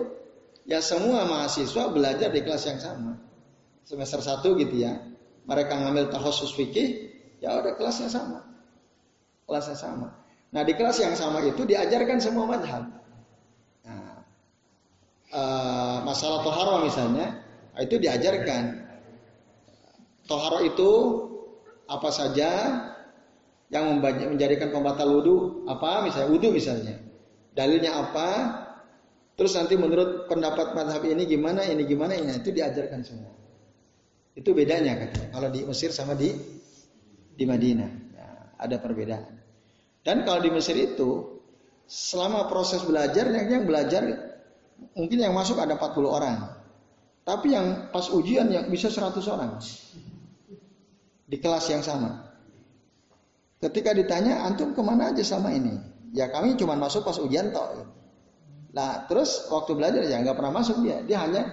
ya semua mahasiswa belajar di kelas yang sama. Semester satu gitu ya mereka ngambil tahosus fikih, ya udah kelasnya sama. Kelasnya sama. Nah di kelas yang sama itu diajarkan semua madhab. Nah, uh, masalah toharo misalnya, itu diajarkan. Toharo itu apa saja yang menjadikan pembatal wudhu, apa misalnya wudhu misalnya. Dalilnya apa, terus nanti menurut pendapat madhab ini gimana, ini gimana, ini itu diajarkan semua. Itu bedanya katanya. Kalau di Mesir sama di di Madinah. Ya, ada perbedaan. Dan kalau di Mesir itu selama proses belajar yang, yang belajar mungkin yang masuk ada 40 orang. Tapi yang pas ujian yang bisa 100 orang. Di kelas yang sama. Ketika ditanya, antum ke mana aja sama ini? Ya kami cuma masuk pas ujian toh. Nah terus waktu belajar ya nggak pernah masuk dia. Dia hanya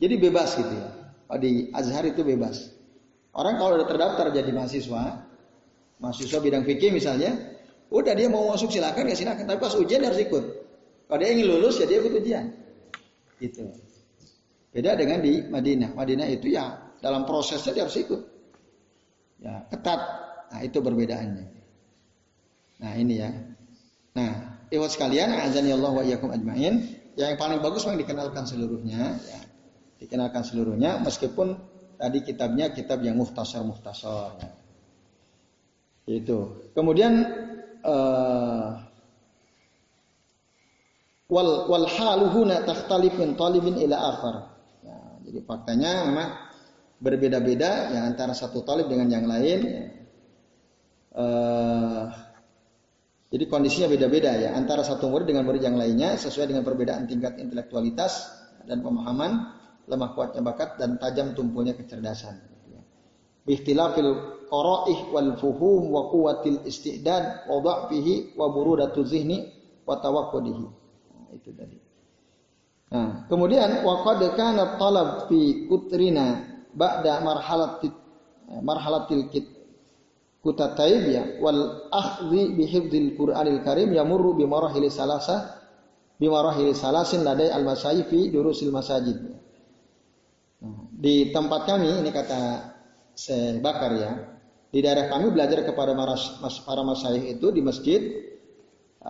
jadi bebas gitu ya. Oh, di Azhar itu bebas. Orang kalau udah terdaftar jadi mahasiswa, mahasiswa bidang fikih misalnya, udah dia mau masuk silakan ya silakan. Tapi pas ujian harus ikut. Kalau dia ingin lulus ya dia ikut ujian. Gitu. Beda dengan di Madinah. Madinah itu ya dalam prosesnya dia harus ikut. Ya ketat. Nah itu perbedaannya. Nah ini ya. Nah, ikhwan sekalian, azan ya Allah wa iyyakum ajmain. Yang paling bagus memang dikenalkan seluruhnya. Ya dikenalkan seluruhnya meskipun tadi kitabnya kitab yang muhtasar muhtasar itu. Kemudian uh, wal wal haluhuna takhtalif min talibin ila akhar. Ya, jadi faktanya memang berbeda-beda ya antara satu talib dengan yang lain. Ya. uh, jadi kondisinya beda-beda ya antara satu murid dengan murid yang lainnya sesuai dengan perbedaan tingkat intelektualitas dan pemahaman lemah kuatnya bakat dan tajam tumpulnya kecerdasan. Bihtilafil qaraih wal fuhum wa quwwatil istidad wa dha'fihi wa burudatu zihni wa tawaqqudihi. Nah, itu tadi. Nah, kemudian wa qad kana talab fi kutrina ba'da marhalatit marhalatil kit kutataib ya wal akhdhi bi hifdzil Qur'anil Karim yamurru bi marahil salasa bi marahil salasin ladai al masayif fi durusil masajid. Di tempat kami, ini kata saya bakar ya, Di daerah kami belajar kepada para masyayikh itu di masjid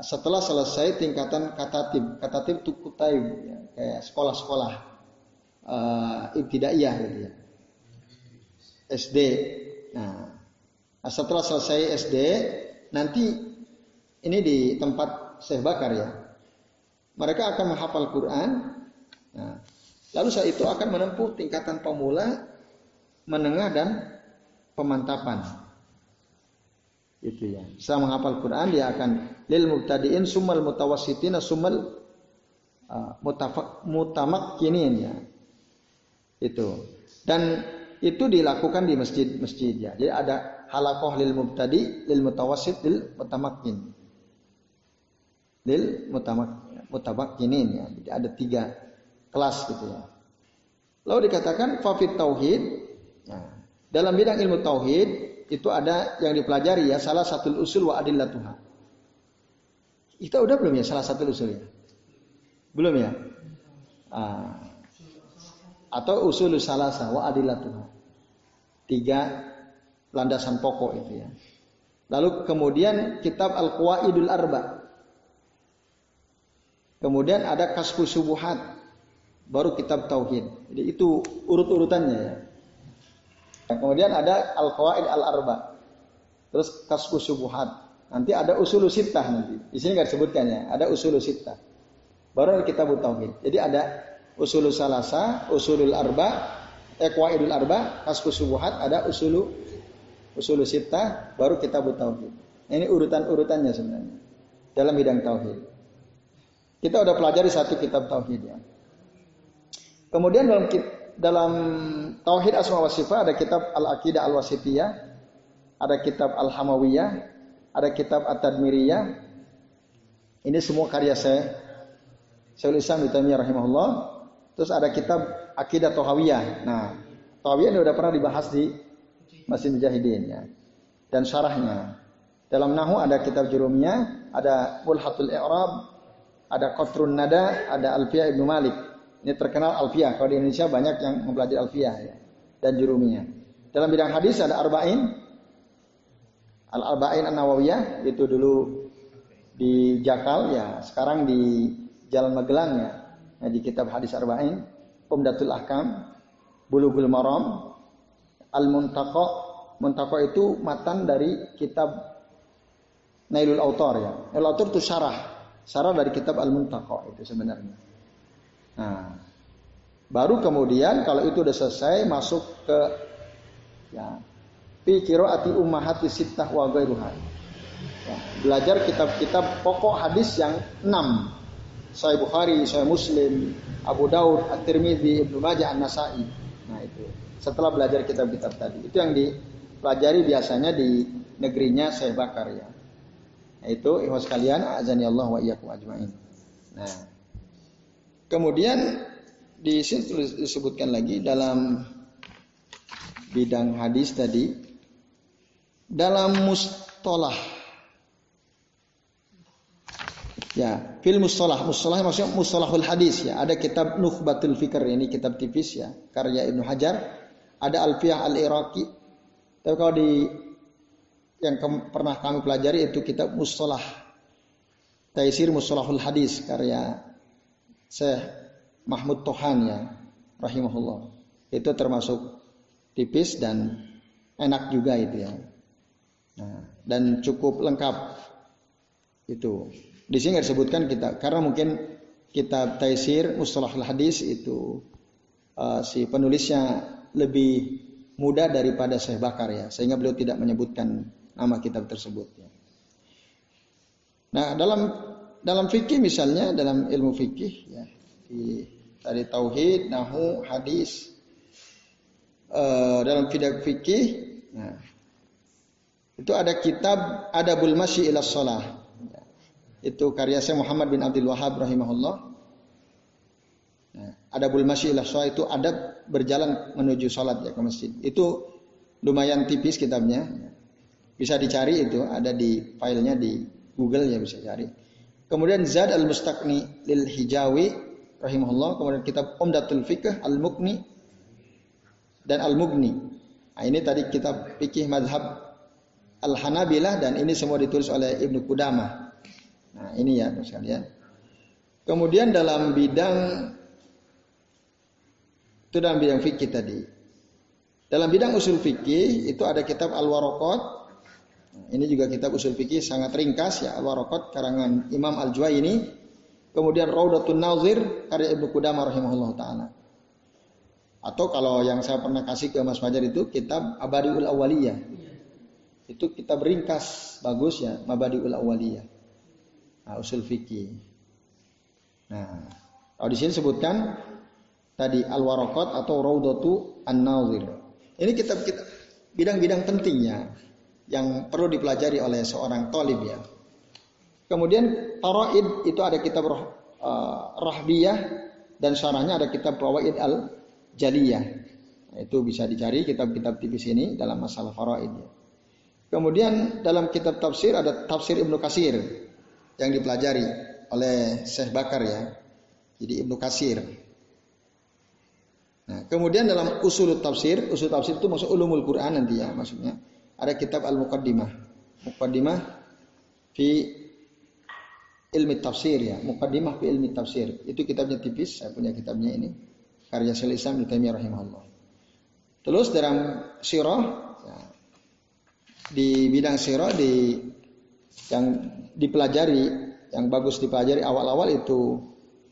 setelah selesai tingkatan katatib, katatib itu kutaib, ya, kayak sekolah-sekolah uh, ibtidaiyah gitu ya. SD. Nah, setelah selesai SD, nanti ini di tempat Syekh Bakar ya. Mereka akan menghafal Quran. Nah, lalu saat itu akan menempuh tingkatan pemula, menengah dan pemantapan. Itu ya. Setelah menghafal Quran dia akan lil mubtadiin sumal mutawassitina sumal uh, ya. Itu. Dan itu dilakukan di masjid-masjid ya. Jadi ada halakoh lil mubtadi, lil mutawassit, lil mutamakkin. Lil mutamak ya. Jadi ada tiga kelas gitu ya. Lalu dikatakan fafit tauhid. Ya. Dalam bidang ilmu tauhid itu ada yang dipelajari ya salah satu usul wa adillatuha. Kita udah belum ya salah satu usulnya? Belum ya? Ah. Atau usul salasa wa adillatuha. Tiga landasan pokok itu ya. Lalu kemudian kitab Al-Qawaidul Arba. Kemudian ada Kasfu Subuhat. Baru kitab Tauhid. Jadi itu urut-urutannya ya. Dan kemudian ada Al-Qawaid Al-Arba. Terus Kasku Subuhat. Nanti ada Usulu Sittah nanti. Di sini nggak disebutkan ya. Ada Usulu Sittah. Baru kita Tauhid. Jadi ada Usulu Salasa, Usulul Arba, Eqwaidul eh, Arba, Kasku Subuhat, ada Usulu Usulu Sittah, baru kita Tauhid. Ini urutan-urutannya sebenarnya. Dalam bidang Tauhid. Kita udah pelajari satu kitab Tauhid ya. Kemudian dalam dalam tauhid asma wa sifat ada kitab Al-Aqidah Al-Wasitiyah, ada kitab Al-Hamawiyah, ada kitab At-Tadmiriyah. Ini semua karya saya. Syaikhul Islam Taimiyah rahimahullah. Terus ada kitab Aqidah Tohawiyah. Nah, Tohawiyah ini sudah pernah dibahas di Masjid Mujahidin ya. Dan syarahnya. Dalam Nahu ada kitab jurumnya, ada Mulhatul I'rab, ada Qatrun Nada, ada Alfiyah Ibnu Malik. Ini terkenal alfiah. Kalau di Indonesia banyak yang mempelajari alfiah ya. Dan jurumiyah. Dalam bidang hadis ada arba'in. Al-arba'in an-nawawiyah. Itu dulu di Jakal ya. Sekarang di Jalan Magelang ya. Nah, di kitab hadis arba'in. Umdatul Ahkam. Bulughul Maram. Al-Muntaqo. Muntaqo itu matan dari kitab Nailul Autor ya. Nailul Autor itu syarah. Syarah dari kitab Al-Muntaqo itu sebenarnya. Nah, baru kemudian kalau itu udah selesai masuk ke ya fi qiraati ummahati sittah wa. Ya, belajar kitab-kitab pokok hadis yang enam. Sahih Bukhari, Sahih Muslim, Abu Daud, At-Tirmidzi, Ibnu Majah, An-Nasa'i. Nah, itu. Setelah belajar kitab-kitab tadi, itu yang dipelajari biasanya di negerinya Syekh Bakar ya. Itu ikhwas kalian, azani Allah wa iyyakum ajmain. Nah, Kemudian di sini disebutkan lagi dalam bidang hadis tadi dalam mustolah ya fil mustolah mustolah maksudnya mustalahul hadis ya. Ada kitab Nukhbatul Fikr ini kitab tipis ya karya Ibnu Hajar. Ada Alfiyah Al Iraqi tapi kalau di yang ke, pernah kami pelajari itu kitab mustolah Taisir Mustalahul Hadis karya Syekh Mahmud Tohan ya, rahimahullah. Itu termasuk tipis dan enak juga itu ya. Nah, dan cukup lengkap itu. Di sini disebutkan kita karena mungkin kita taisir mustalahul hadis itu uh, si penulisnya lebih muda daripada Syekh Bakar ya, sehingga beliau tidak menyebutkan nama kitab tersebut ya. Nah, dalam dalam fikih misalnya dalam ilmu fikih ya di tadi tauhid, nahu, hadis uh, dalam fidak fikih nah, itu ada kitab Adabul Masyi ila Shalah. Ya, itu karya saya Muhammad bin Abdul Wahab rahimahullah. Nah, Adabul Masyi ila Shalah itu adab berjalan menuju salat ya ke masjid. Itu lumayan tipis kitabnya. Bisa dicari itu ada di filenya di Google ya bisa cari. Kemudian Zad al-Mustaqni lil Hijawi rahimahullah, kemudian kitab Umdatul Fiqh al-Muqni dan al-Mughni. Nah, ini tadi kitab fikih madhab Al-Hanabilah dan ini semua ditulis oleh Ibnu Qudamah. Nah, ini ya sekalian. Kemudian dalam bidang itu dalam bidang fikih tadi. Dalam bidang usul fikih itu ada kitab Al-Waraqat. Ini juga kitab usul fikih sangat ringkas ya Al-Waraqat karangan Imam Al-Juwaini. Kemudian Raudatun Nazir karya Ibnu Qudamah rahimahullah taala. Atau kalau yang saya pernah kasih ke Mas Fajar itu kitab Abadiul Awaliyah. Itu kitab ringkas bagus ya, Mabadiul Awaliyah. Nah, usul fikih. Nah, kalau di sini sebutkan tadi Al-Waraqat atau Raudatu An-Nazir. Ini kitab-kitab bidang-bidang pentingnya yang perlu dipelajari oleh seorang tolib ya. Kemudian Taraid itu ada kitab uh, Rahbiyah dan syarahnya ada kitab Fawaid al jaliyah. Nah, itu bisa dicari kitab-kitab tipis ini dalam masalah faraid. Kemudian dalam kitab tafsir ada tafsir Ibnu Kasir yang dipelajari oleh Syekh Bakar ya. Jadi Ibnu Kasir. Nah, kemudian dalam usul tafsir, usul tafsir itu masuk ulumul Quran nanti ya maksudnya. Ada kitab Al-Muqaddimah. Muqaddimah fi ilmi tafsir ya. Muqaddimah fi ilmi tafsir. Itu kitabnya tipis, saya punya kitabnya ini karya Syaikhul Islam Taimiyah rahimahullah. Terus dalam sirah ya, di bidang sirah di yang dipelajari yang bagus dipelajari awal-awal itu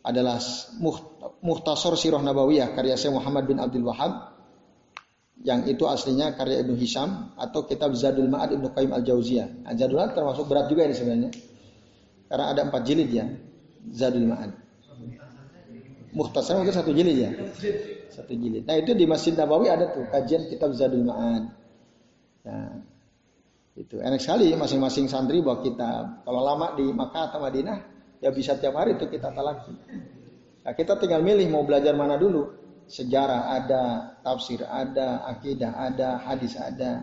adalah Muhtasar Sirah Nabawiyah karya Syekh Muhammad bin Abdul Wahab yang itu aslinya karya Ibnu Hisham atau kitab Zadul Ma'ad Ibnu Qayyim Al-Jauziyah. Nah, Zadul Ma'ad termasuk berat juga ini sebenarnya. Karena ada empat jilid ya Zadul Ma'ad. Muhtasar mungkin satu jilid ya. Satu jilid. Nah itu di Masjid Nabawi ada tuh kajian kitab Zadul Ma'ad. Nah, itu enak sekali masing-masing santri bawa kitab. Kalau lama di Makkah atau Madinah ya bisa tiap hari itu kita talaki. Nah, kita tinggal milih mau belajar mana dulu. Sejarah ada, tafsir ada, akidah ada, hadis ada.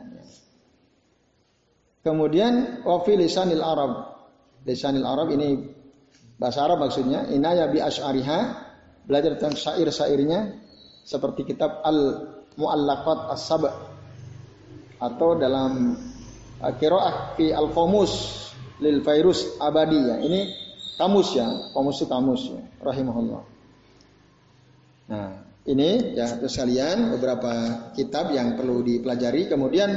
Kemudian wafi lisanil Arab. Lisanil Arab ini bahasa Arab maksudnya. Inaya bi asy'ariha belajar tentang syair-syairnya seperti kitab Al Muallaqat As-Sab' atau dalam uh, Qiraah fi Al-Qamus lil Fairus Abadiyah. Ini kamus ya, kamus itu kamus ya, rahimahullah. Nah, ini ya kalian beberapa kitab yang perlu dipelajari. Kemudian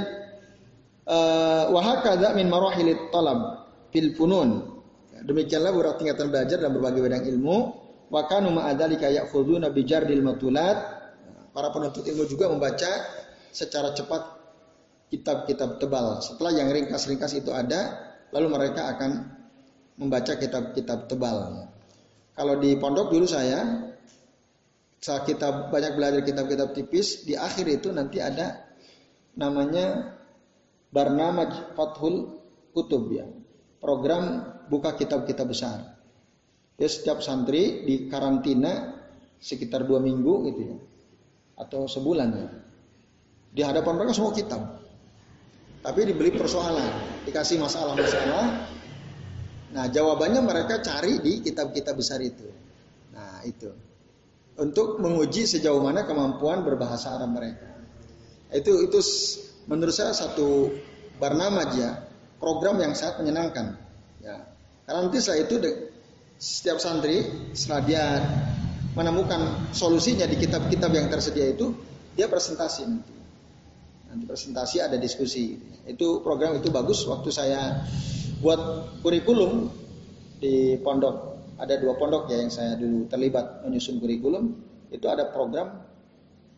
uh, wahakadha min marahilit talab fil funun. Demikianlah beberapa tingkatan belajar dalam berbagai bidang ilmu Wa kanu ma'adzalika ya'khuduna bijardil matulat. Para penuntut ilmu juga membaca secara cepat kitab-kitab tebal. Setelah yang ringkas-ringkas itu ada, lalu mereka akan membaca kitab-kitab tebal. Kalau di pondok dulu saya saat kita banyak belajar kitab-kitab tipis, di akhir itu nanti ada namanya Barnamaj Fathul Kutub ya. Program buka kitab-kitab besar. Ya setiap santri di karantina sekitar dua minggu gitu ya. Atau sebulan ya. Di hadapan mereka semua kitab. Tapi dibeli persoalan, dikasih masalah-masalah. Nah jawabannya mereka cari di kitab-kitab besar itu. Nah itu. Untuk menguji sejauh mana kemampuan berbahasa Arab mereka. Itu itu menurut saya satu barnamaj ya, program yang sangat menyenangkan. Ya. Karena nanti setelah itu setiap santri setelah dia menemukan solusinya di kitab-kitab yang tersedia itu, dia presentasi nanti. Nanti presentasi ada diskusi. Itu program itu bagus waktu saya buat kurikulum di pondok. Ada dua pondok ya yang saya dulu terlibat menyusun kurikulum. Itu ada program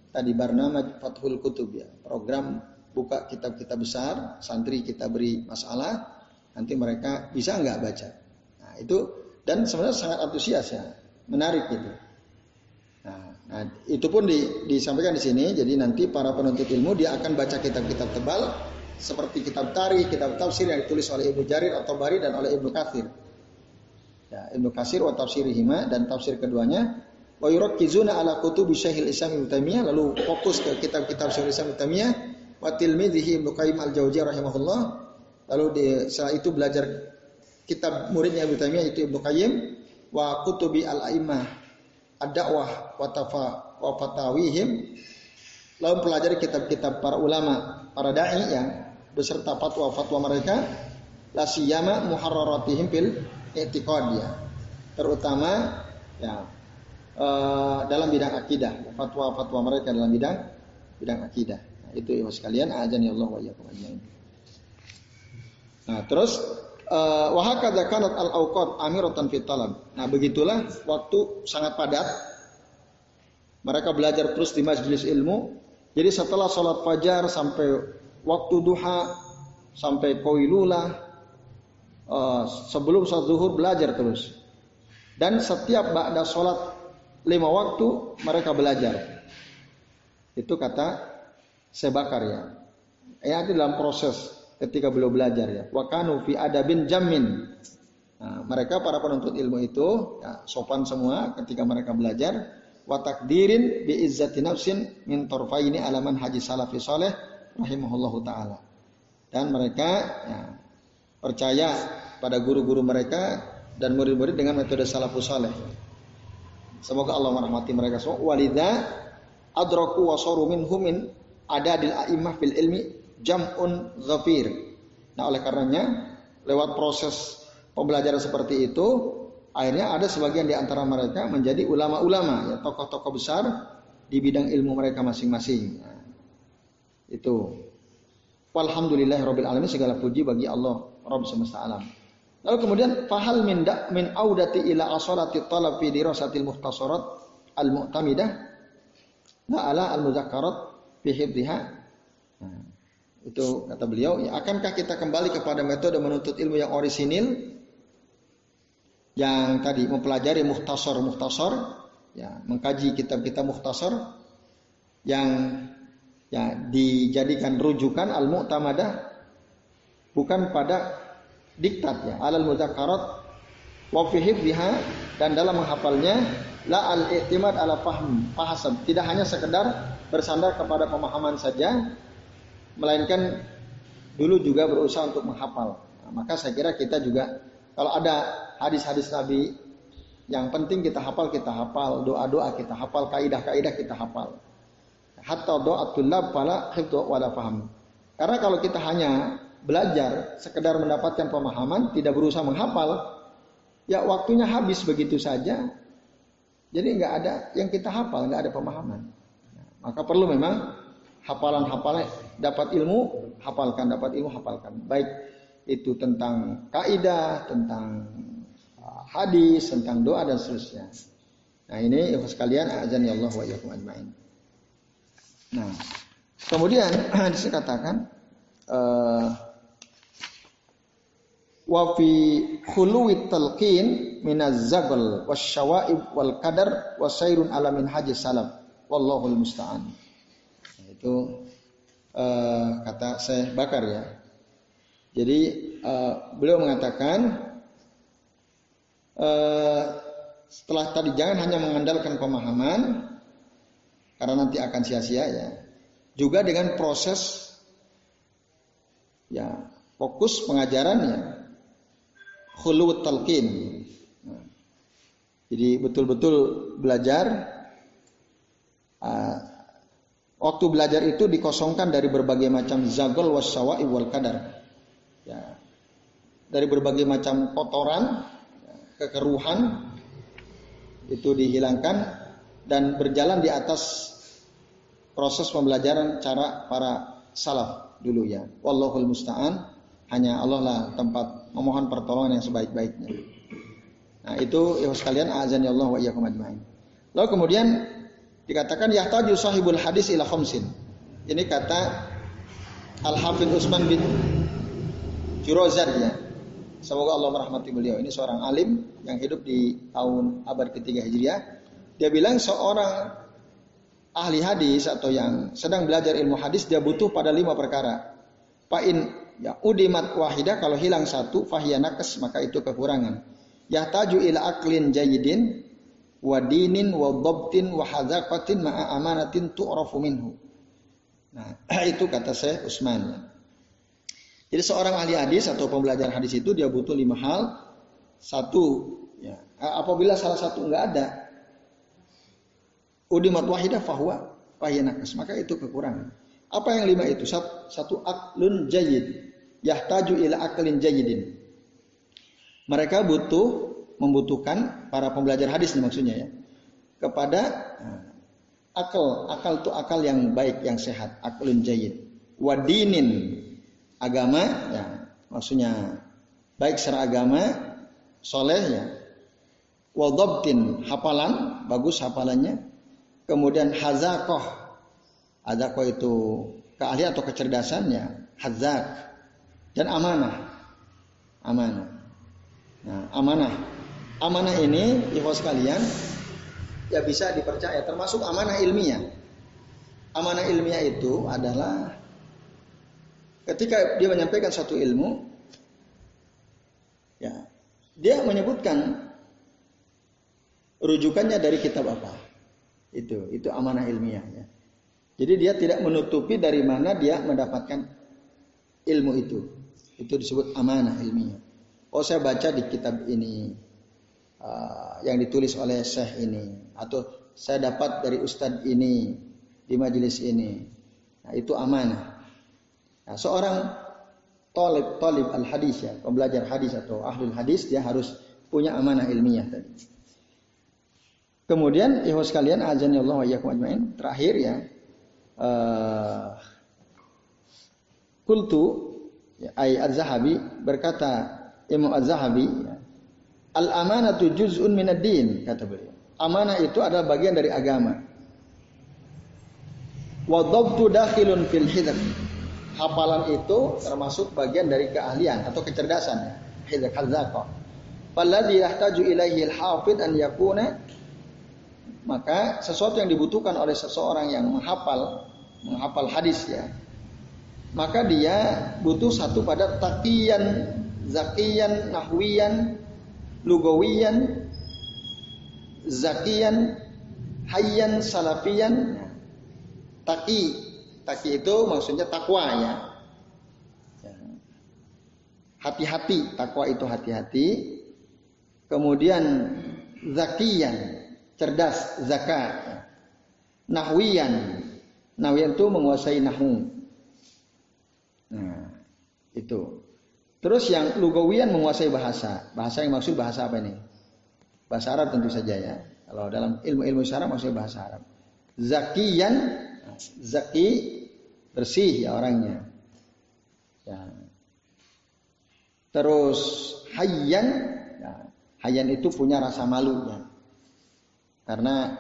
tadi Barnama Fathul Kutub ya. Program buka kitab-kitab besar, santri kita beri masalah, nanti mereka bisa nggak baca. Nah itu dan sebenarnya sangat antusias ya, menarik gitu. Nah, nah itu pun di, disampaikan di sini. Jadi nanti para penuntut ilmu dia akan baca kitab-kitab tebal seperti kitab tari, kitab tafsir yang ditulis oleh Ibnu Jarir atau Bari dan oleh Ibnu Katsir. Ya, Ibnu Katsir wa tafsirihima dan tafsir keduanya wa yurakkizuna ala kutubi Syekhul Islam Ibnu Taimiyah lalu fokus ke kitab-kitab Syekhul Islam Ibnu Taimiyah wa tilmidhihi Ibnu Qayyim al-Jauziyah rahimahullah lalu di, setelah itu belajar kitab muridnya Ibnu Taimiyah itu Ibnu Qayyim wa kutubi al-a'immah ad-da'wah wa tafa wa fatawihim lalu pelajari kitab-kitab para ulama, para dai yang beserta fatwa-fatwa mereka la siyama muharraratihim fil i'tiqad ya. Terutama ya uh, dalam bidang akidah, fatwa-fatwa mereka dalam bidang bidang akidah. Nah, itu ya sekalian ajani Allah wa iyyakum ajmain. Nah, terus uh, wa kanat al-awqat amiratan fi talab. Nah, begitulah waktu sangat padat. Mereka belajar terus di majelis ilmu. Jadi setelah sholat fajar sampai waktu duha sampai koilulah uh, sebelum sholat zuhur belajar terus. Dan setiap ba'da sholat lima waktu mereka belajar. Itu kata Sebakar ya. Ya itu dalam proses ketika beliau belajar ya. Wakanu fi adabin jamin. Nah, mereka para penuntut ilmu itu ya, sopan semua ketika mereka belajar. Watakdirin bi izzati nafsin min torfaini alaman haji salafi soleh rahimahullahu taala. Dan mereka ya, percaya pada guru-guru mereka dan murid-murid dengan metode salafus soleh. Semoga Allah merahmati mereka semua. Walidha adraku wa saru minhum min adadil a'immah fil ilmi jam'un ghafir. Nah, oleh karenanya lewat proses pembelajaran seperti itu akhirnya ada sebagian di antara mereka menjadi ulama-ulama ya tokoh-tokoh besar di bidang ilmu mereka masing-masing. Nah, itu. Walhamdulillahirabbil alamin segala puji bagi Allah Rabb semesta alam. Lalu kemudian fahal min da, min audati ila asalati talab fi dirasatil muhtasarat al mu'tamidah la ala al muzakkarat fi hibdiha. Nah, itu kata beliau, ya akankah kita kembali kepada metode menuntut ilmu yang orisinil yang tadi mempelajari muhtasar muhtasar ya mengkaji kitab-kitab muhtasar yang ya dijadikan rujukan al mu'tamadah bukan pada diktat ya alal muzakarat wa biha dan dalam menghafalnya la al i'timad ala fahm pahasab tidak hanya sekedar bersandar kepada pemahaman saja melainkan dulu juga berusaha untuk menghafal. Nah, maka saya kira kita juga kalau ada hadis-hadis Nabi yang penting kita hafal kita hafal. Doa-doa kita hafal kaidah-kaidah kita hafal. Hatta doa tulab pala hifdhu wala faham karena kalau kita hanya belajar, sekedar mendapatkan pemahaman, tidak berusaha menghafal, ya waktunya habis begitu saja. Jadi nggak ada yang kita hafal, nggak ada pemahaman. Maka perlu memang hafalan-hafalan dapat ilmu, hafalkan, dapat ilmu, hafalkan. Baik itu tentang kaidah, tentang uh, hadis, tentang doa dan seterusnya. Nah ini ibu sekalian azan ya Allah wa ajmain. Nah, kemudian dikatakan uh, wa fi khuluwit talqin minaz zagal wasyawaib wal qadar wasairun ala min haji salaf. Wallahul musta'an. Itu uh, kata saya bakar ya. Jadi uh, beliau mengatakan uh, setelah tadi jangan hanya mengandalkan pemahaman karena nanti akan sia-sia ya. Juga dengan proses ya fokus pengajarannya khulu talqin. jadi betul-betul belajar uh, waktu belajar itu dikosongkan dari berbagai macam zagol wasawa'i wal kadar. Ya. Dari berbagai macam kotoran, kekeruhan itu dihilangkan dan berjalan di atas proses pembelajaran cara para salaf dulu ya. Wallahul musta'an. Hanya Allah lah tempat memohon pertolongan yang sebaik-baiknya. Nah, itu ya sekalian azan ya Allah wa iyyakum ajmain. Lalu kemudian dikatakan yahtaju sahibul hadis ila khamsin. Ini kata Al Hafidh Utsman bin Jurozan ya. Semoga Allah merahmati beliau. Ini seorang alim yang hidup di tahun abad ketiga Hijriah. Dia bilang seorang ahli hadis atau yang sedang belajar ilmu hadis dia butuh pada lima perkara. Fa'in Ya, udimat wahida kalau hilang satu fahiyanakes maka itu kekurangan. Yahtaju ila aklin jayidin wa dinin wa dhabtin wa ma'a amanatin tu'rafu minhu. Nah, itu kata saya Usman. Jadi seorang ahli hadis atau pembelajar hadis itu dia butuh lima hal. Satu, ya, apabila salah satu enggak ada, udimat wahidah fahuwa fahiyanakes maka itu kekurangan. Apa yang lima itu? Satu, satu aklun jayid. Yahtaju ila aklin jayidin. Mereka butuh, membutuhkan para pembelajar hadis nih maksudnya ya. Kepada nah, akal, akal itu akal yang baik, yang sehat. Aklun jayid. Wadinin, agama, ya maksudnya baik secara agama, soleh ya. Wadabtin, hafalan, bagus hafalannya. Kemudian hazakoh, hazakoh itu keahlian atau kecerdasannya, hazak dan amanah, amanah. Nah, amanah, amanah ini, ibu sekalian, ya bisa dipercaya, termasuk amanah ilmiah. Amanah ilmiah itu adalah ketika dia menyampaikan satu ilmu, ya dia menyebutkan rujukannya dari kitab apa. Itu itu amanah ilmiah ya. Jadi dia tidak menutupi dari mana dia mendapatkan ilmu itu. Itu disebut amanah ilmiah. Oh saya baca di kitab ini uh, yang ditulis oleh syekh ini atau saya dapat dari ustadz ini di majelis ini. Nah, itu amanah. Nah, seorang tolib tolib al hadis ya, pembelajar hadis atau ahlul hadis dia harus punya amanah ilmiah tadi. Kemudian ikhwas sekalian azan Allah wa. Terakhir ya. Uh, kultu ya, ay az-zahabi berkata Imam az-zahabi ya, al amanatu juz'un min ad-din kata beliau. Amanah itu adalah bagian dari agama. Wa dhabtu dakhilun fil hidr. Hafalan itu termasuk bagian dari keahlian atau kecerdasan. Hidr hadzaqa. Falladhi yahtaju ilaihi al-hafid an yakuna maka sesuatu yang dibutuhkan oleh seseorang yang menghafal menghafal hadis ya maka dia butuh satu pada takian zakian nahwiyan lugawiyan zakian hayyan salafiyan. Taki. Taki itu maksudnya takwa ya. Hati-hati. Takwa itu hati-hati. Kemudian zakian. Cerdas, zakat. Nahwiyan. Nahwiyan itu menguasai nahu. Nah, itu. Terus yang lugawian menguasai bahasa. Bahasa yang maksud bahasa apa ini? Bahasa Arab tentu saja ya. Kalau dalam ilmu-ilmu syarab maksudnya bahasa Arab. Zakiyan, zaki bersih ya orangnya. Ya. Terus hayyan, ya. hayyan itu punya rasa malu ya. Karena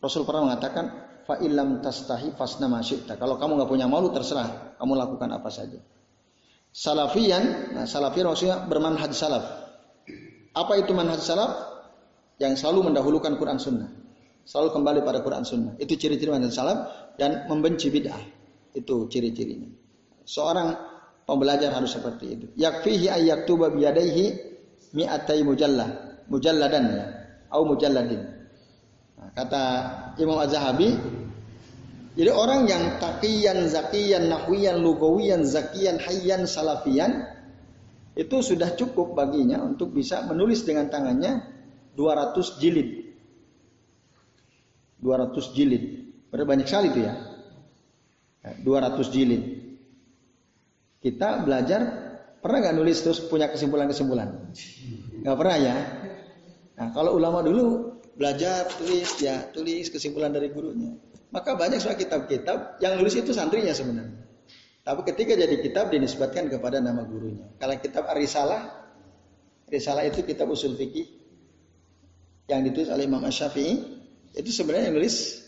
Rasul pernah mengatakan fa illam tastahi fasna masyita. Kalau kamu nggak punya malu terserah, kamu lakukan apa saja. Salafian, nah salafian maksudnya bermanhaj salaf. Apa itu manhaj salaf? Yang selalu mendahulukan Quran Sunnah. Selalu kembali pada Quran Sunnah. Itu ciri-ciri manhaj salaf dan membenci bid'ah. Itu ciri-cirinya. Seorang pembelajar harus seperti itu. Yakfihi ayyaktuba biyadaihi mi'atai mujallah. Mujalladan ya. Au mujalladin. Nah, kata Imam Az-Zahabi, jadi orang yang takiyan, zakiyan, nahwiyan, lugawiyan, zakiyan, hayyan, salafiyan itu sudah cukup baginya untuk bisa menulis dengan tangannya 200 jilid. 200 jilid. Berapa banyak sekali itu ya. 200 ya, jilid. Kita belajar pernah nggak nulis terus punya kesimpulan-kesimpulan? Nggak pernah ya. Nah kalau ulama dulu belajar, tulis, ya tulis kesimpulan dari gurunya. Maka banyak soal kitab-kitab yang nulis itu santrinya sebenarnya. Tapi ketika jadi kitab dinisbatkan kepada nama gurunya. Kalau kitab Arisalah, Risalah itu kitab usul fikih yang ditulis oleh Imam Syafi'i, itu sebenarnya yang nulis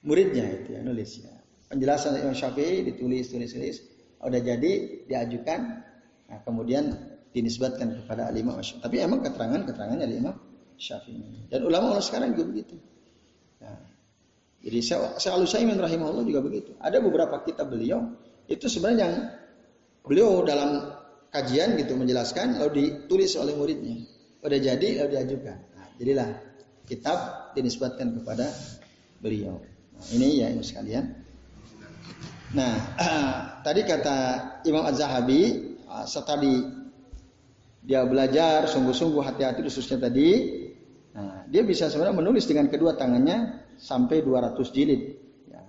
muridnya itu yang nulis ya. Penjelasan Imam Syafi'i ditulis, tulis, tulis, udah jadi diajukan, nah kemudian dinisbatkan kepada Al Imam Syafi'i. Tapi emang keterangan-keterangannya Al Imam Syafi'i. Dan ulama ulama sekarang juga begitu. Nah, jadi saya Al-Utsaimin rahimahullah juga begitu. Ada beberapa kitab beliau itu sebenarnya yang beliau dalam kajian gitu menjelaskan lalu ditulis oleh muridnya. Udah jadi lalu diajukan. Nah, jadilah kitab dinisbatkan kepada beliau. Nah, ini ya ini sekalian. Nah, tadi kata Imam Az-Zahabi uh, setelah dia belajar sungguh-sungguh hati-hati khususnya tadi Nah, dia bisa sebenarnya menulis dengan kedua tangannya sampai 200 jilid. Ya.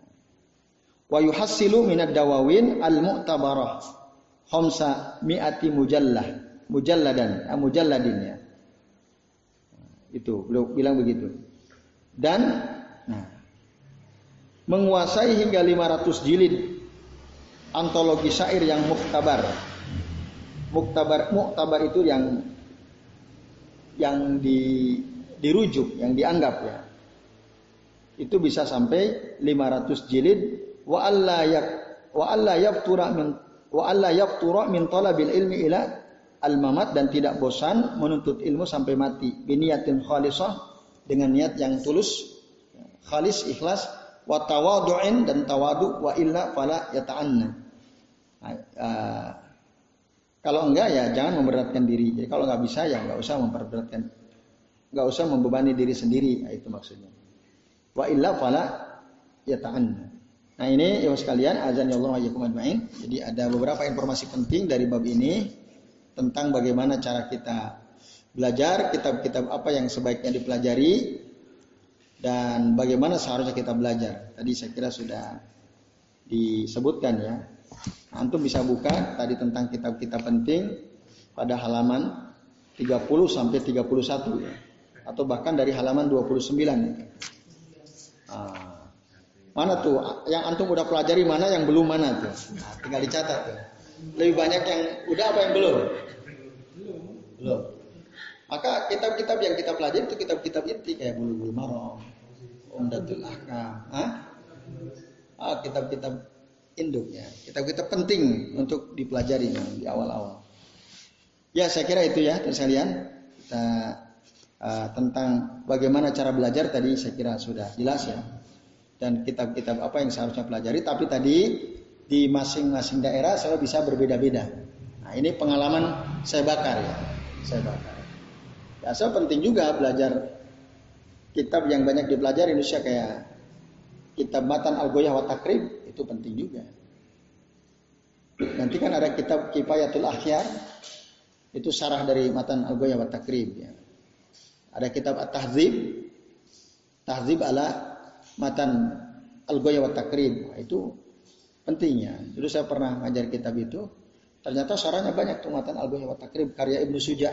Wa yuhassilu minad dawawin al-mu'tabarah khamsa mi'ati mujallah mujalladan ah, mujalladin ya. Itu beliau bilang begitu. Dan nah, menguasai hingga 500 jilid antologi syair yang muktabar. Muktabar muktabar itu yang yang di, dirujuk, yang dianggap ya. Itu bisa sampai 500 jilid. Wa alla yak wa alla yaftura min wa alla yaftura min talabil ilmi ila al mamat dan tidak bosan menuntut ilmu sampai mati. Biniyatin khalisah dengan niat yang tulus. Khalis ikhlas. Wa tawadu'in dan tawadu wa illa fala yata'anna. Nah, uh, kalau enggak ya jangan memberatkan diri. Jadi kalau nggak bisa ya nggak usah memperberatkan, nggak usah membebani diri sendiri. Nah, itu maksudnya. Wa illa fala ya ta'an. Nah ini ya sekalian azan ya Allah ajmain. Jadi ada beberapa informasi penting dari bab ini tentang bagaimana cara kita belajar, kitab-kitab apa yang sebaiknya dipelajari dan bagaimana seharusnya kita belajar. Tadi saya kira sudah disebutkan ya Antum bisa buka tadi tentang kitab-kitab penting pada halaman 30 sampai 31 ya. Atau bahkan dari halaman 29 ya. Ah. Mana tuh yang antum udah pelajari mana yang belum mana tuh? Nah, tinggal dicatat tuh. Lebih banyak yang udah apa yang belum? Belum. Maka kitab-kitab yang kita pelajari itu kitab-kitab inti kayak Bulughul Maram, Umdatul Ahkam, ah, kitab-kitab induknya. Kitab-kitab penting untuk dipelajari di awal-awal. Ya, saya kira itu ya, sekalian. Kita uh, tentang bagaimana cara belajar tadi saya kira sudah jelas ya. Dan kitab-kitab apa yang seharusnya pelajari. Tapi tadi di masing-masing daerah saya bisa berbeda-beda. Nah, ini pengalaman saya bakar ya. Saya bakar. Ya, saya penting juga belajar kitab yang banyak dipelajari Indonesia kayak kitab Matan Al-Goyah wa Takrib itu penting juga. Nanti kan ada kitab Kifayatul Akhyar itu sarah dari matan Al-Ghaya wa Takrib ya. Ada kitab At-Tahzib Tahzib ala matan Al-Ghaya wa Takrib. Nah, itu pentingnya. Dulu saya pernah ngajar kitab itu, ternyata sarahnya banyak tuh matan Al-Ghaya wa Takrib karya Ibnu Suja.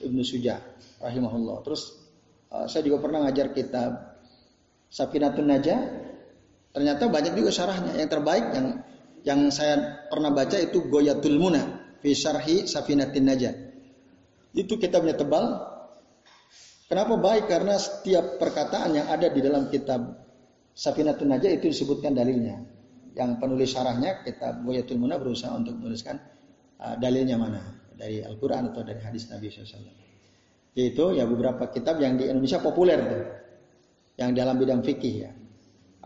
Ibnu Suja rahimahullah. Terus uh, saya juga pernah ngajar kitab Safinatun Najah Ternyata banyak juga syarahnya. Yang terbaik yang yang saya pernah baca itu Goyatul Muna fi syarhi Safinatin Najah. Itu kitabnya tebal. Kenapa baik? Karena setiap perkataan yang ada di dalam kitab Safinatun Najah itu disebutkan dalilnya. Yang penulis syarahnya kitab Goyatul Muna berusaha untuk menuliskan uh, dalilnya mana dari Al-Quran atau dari hadis Nabi SAW. Yaitu ya beberapa kitab yang di Indonesia populer tuh, yang dalam bidang fikih ya.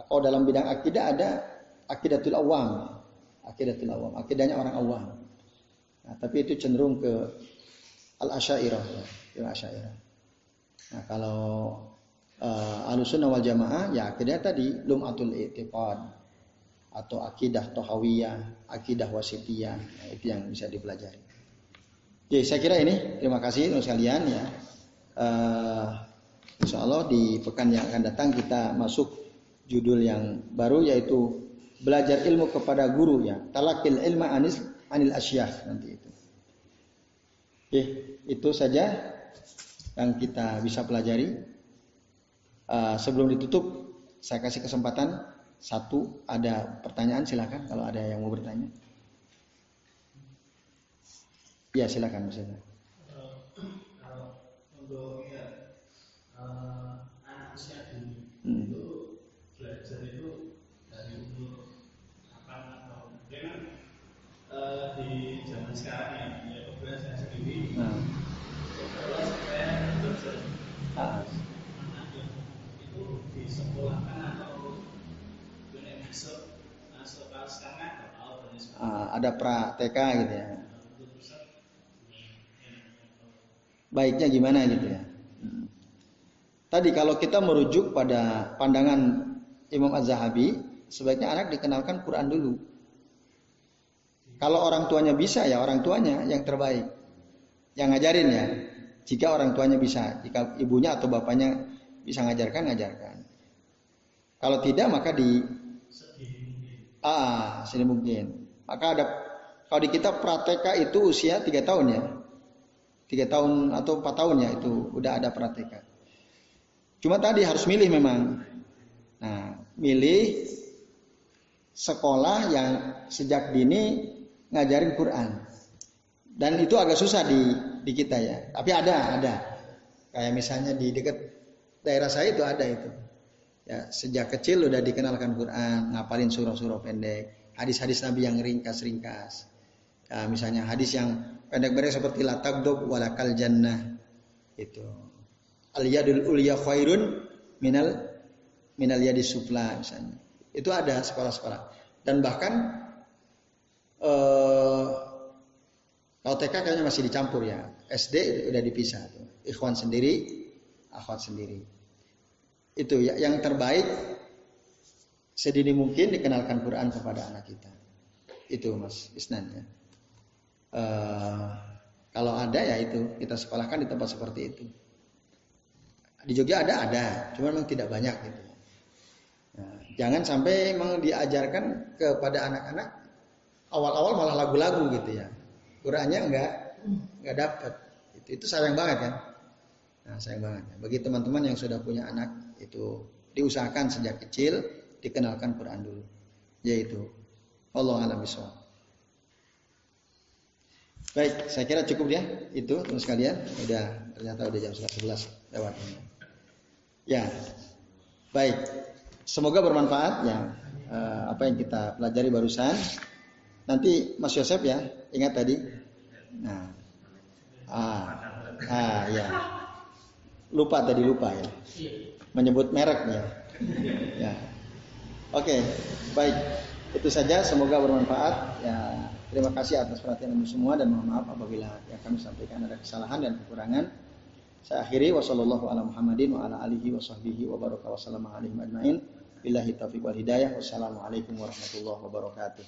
Kalau dalam bidang akidah ada akidatul awam. Akidatul awam. Akidahnya orang awam. Nah, tapi itu cenderung ke al-asyairah. Ya, asyairah. Nah, kalau uh, alusunnah wal jamaah ya akidah tadi lum'atul i'tiqad atau akidah tohawiyah, akidah wasitiyah. Nah, itu yang bisa dipelajari. Jadi saya kira ini terima kasih untuk sekalian ya. Uh, Insya Allah di pekan yang akan datang kita masuk judul yang baru yaitu belajar ilmu kepada guru ya talakil ilma anis anil asyah nanti itu oke itu saja yang kita bisa pelajari. Uh, sebelum ditutup saya kasih kesempatan. Satu ada pertanyaan silakan kalau ada yang mau bertanya. Ya silakan misalnya untuk ya, anak usia dini hmm. itu belajar itu dari umur kapan atau mungkin di zaman sekarang ya ya kebetulan saya sendiri nah. sekolah saya belajar ah. itu disekolahkan atau atau ah, ada pra TK gitu ya baiknya gimana gitu ya hmm. tadi kalau kita merujuk pada pandangan Imam Az-Zahabi, sebaiknya anak dikenalkan Quran dulu. Kalau orang tuanya bisa ya orang tuanya yang terbaik. Yang ngajarin ya. Jika orang tuanya bisa, jika ibunya atau bapaknya bisa ngajarkan, ngajarkan. Kalau tidak maka di Ah, sini mungkin. Maka ada kalau di kita prateka itu usia tiga tahun ya, tiga tahun atau empat tahun ya itu udah ada prateka. Cuma tadi harus milih memang. Nah, milih sekolah yang sejak dini ngajarin Quran. Dan itu agak susah di di kita ya. Tapi ada, ada. Kayak misalnya di dekat daerah saya itu ada itu. Ya, sejak kecil udah dikenalkan Quran, ngapalin surah-surah pendek, hadis-hadis Nabi yang ringkas-ringkas. Ya, misalnya hadis yang pendek-pendek seperti la tagdob walakal jannah. Itu al yadul ulya khairun minal minal yadis sufla misalnya. Itu ada sekolah-sekolah. Dan bahkan eh, kalau TK kayaknya masih dicampur ya. SD udah dipisah tuh. Ikhwan sendiri, akhwat sendiri. Itu ya yang terbaik sedini mungkin dikenalkan Quran kepada anak kita. Itu Mas Isnan ya. Uh, kalau ada ya itu kita sekolahkan di tempat seperti itu. Di Jogja ada ada, cuma memang tidak banyak gitu. Nah, jangan sampai memang diajarkan kepada anak-anak awal-awal malah lagu-lagu gitu ya. Qurannya enggak enggak dapat. Itu itu sayang banget kan. Nah, sayang banget. Bagi teman-teman yang sudah punya anak itu diusahakan sejak kecil dikenalkan Quran dulu. Yaitu Allah alam. Baik, saya kira cukup ya itu teman sekalian. Udah ternyata udah jam 11 lewat. Ya, baik. Semoga bermanfaat ya uh, apa yang kita pelajari barusan. Nanti Mas Yosef ya, ingat tadi. Nah, ah, ah ya. Lupa tadi lupa ya. Menyebut mereknya. Ya. Oke, baik. Itu saja. Semoga bermanfaat. Ya, terima kasih atas perhatian anda semua dan mohon maaf apabila yang kami sampaikan ada kesalahan dan kekurangan. Saya akhiri wasallallahu ala Muhammadin wa ala alihi wa sahbihi wa baraka wa ajmain. Hidayah. Wassalamualaikum warahmatullahi wabarakatuh.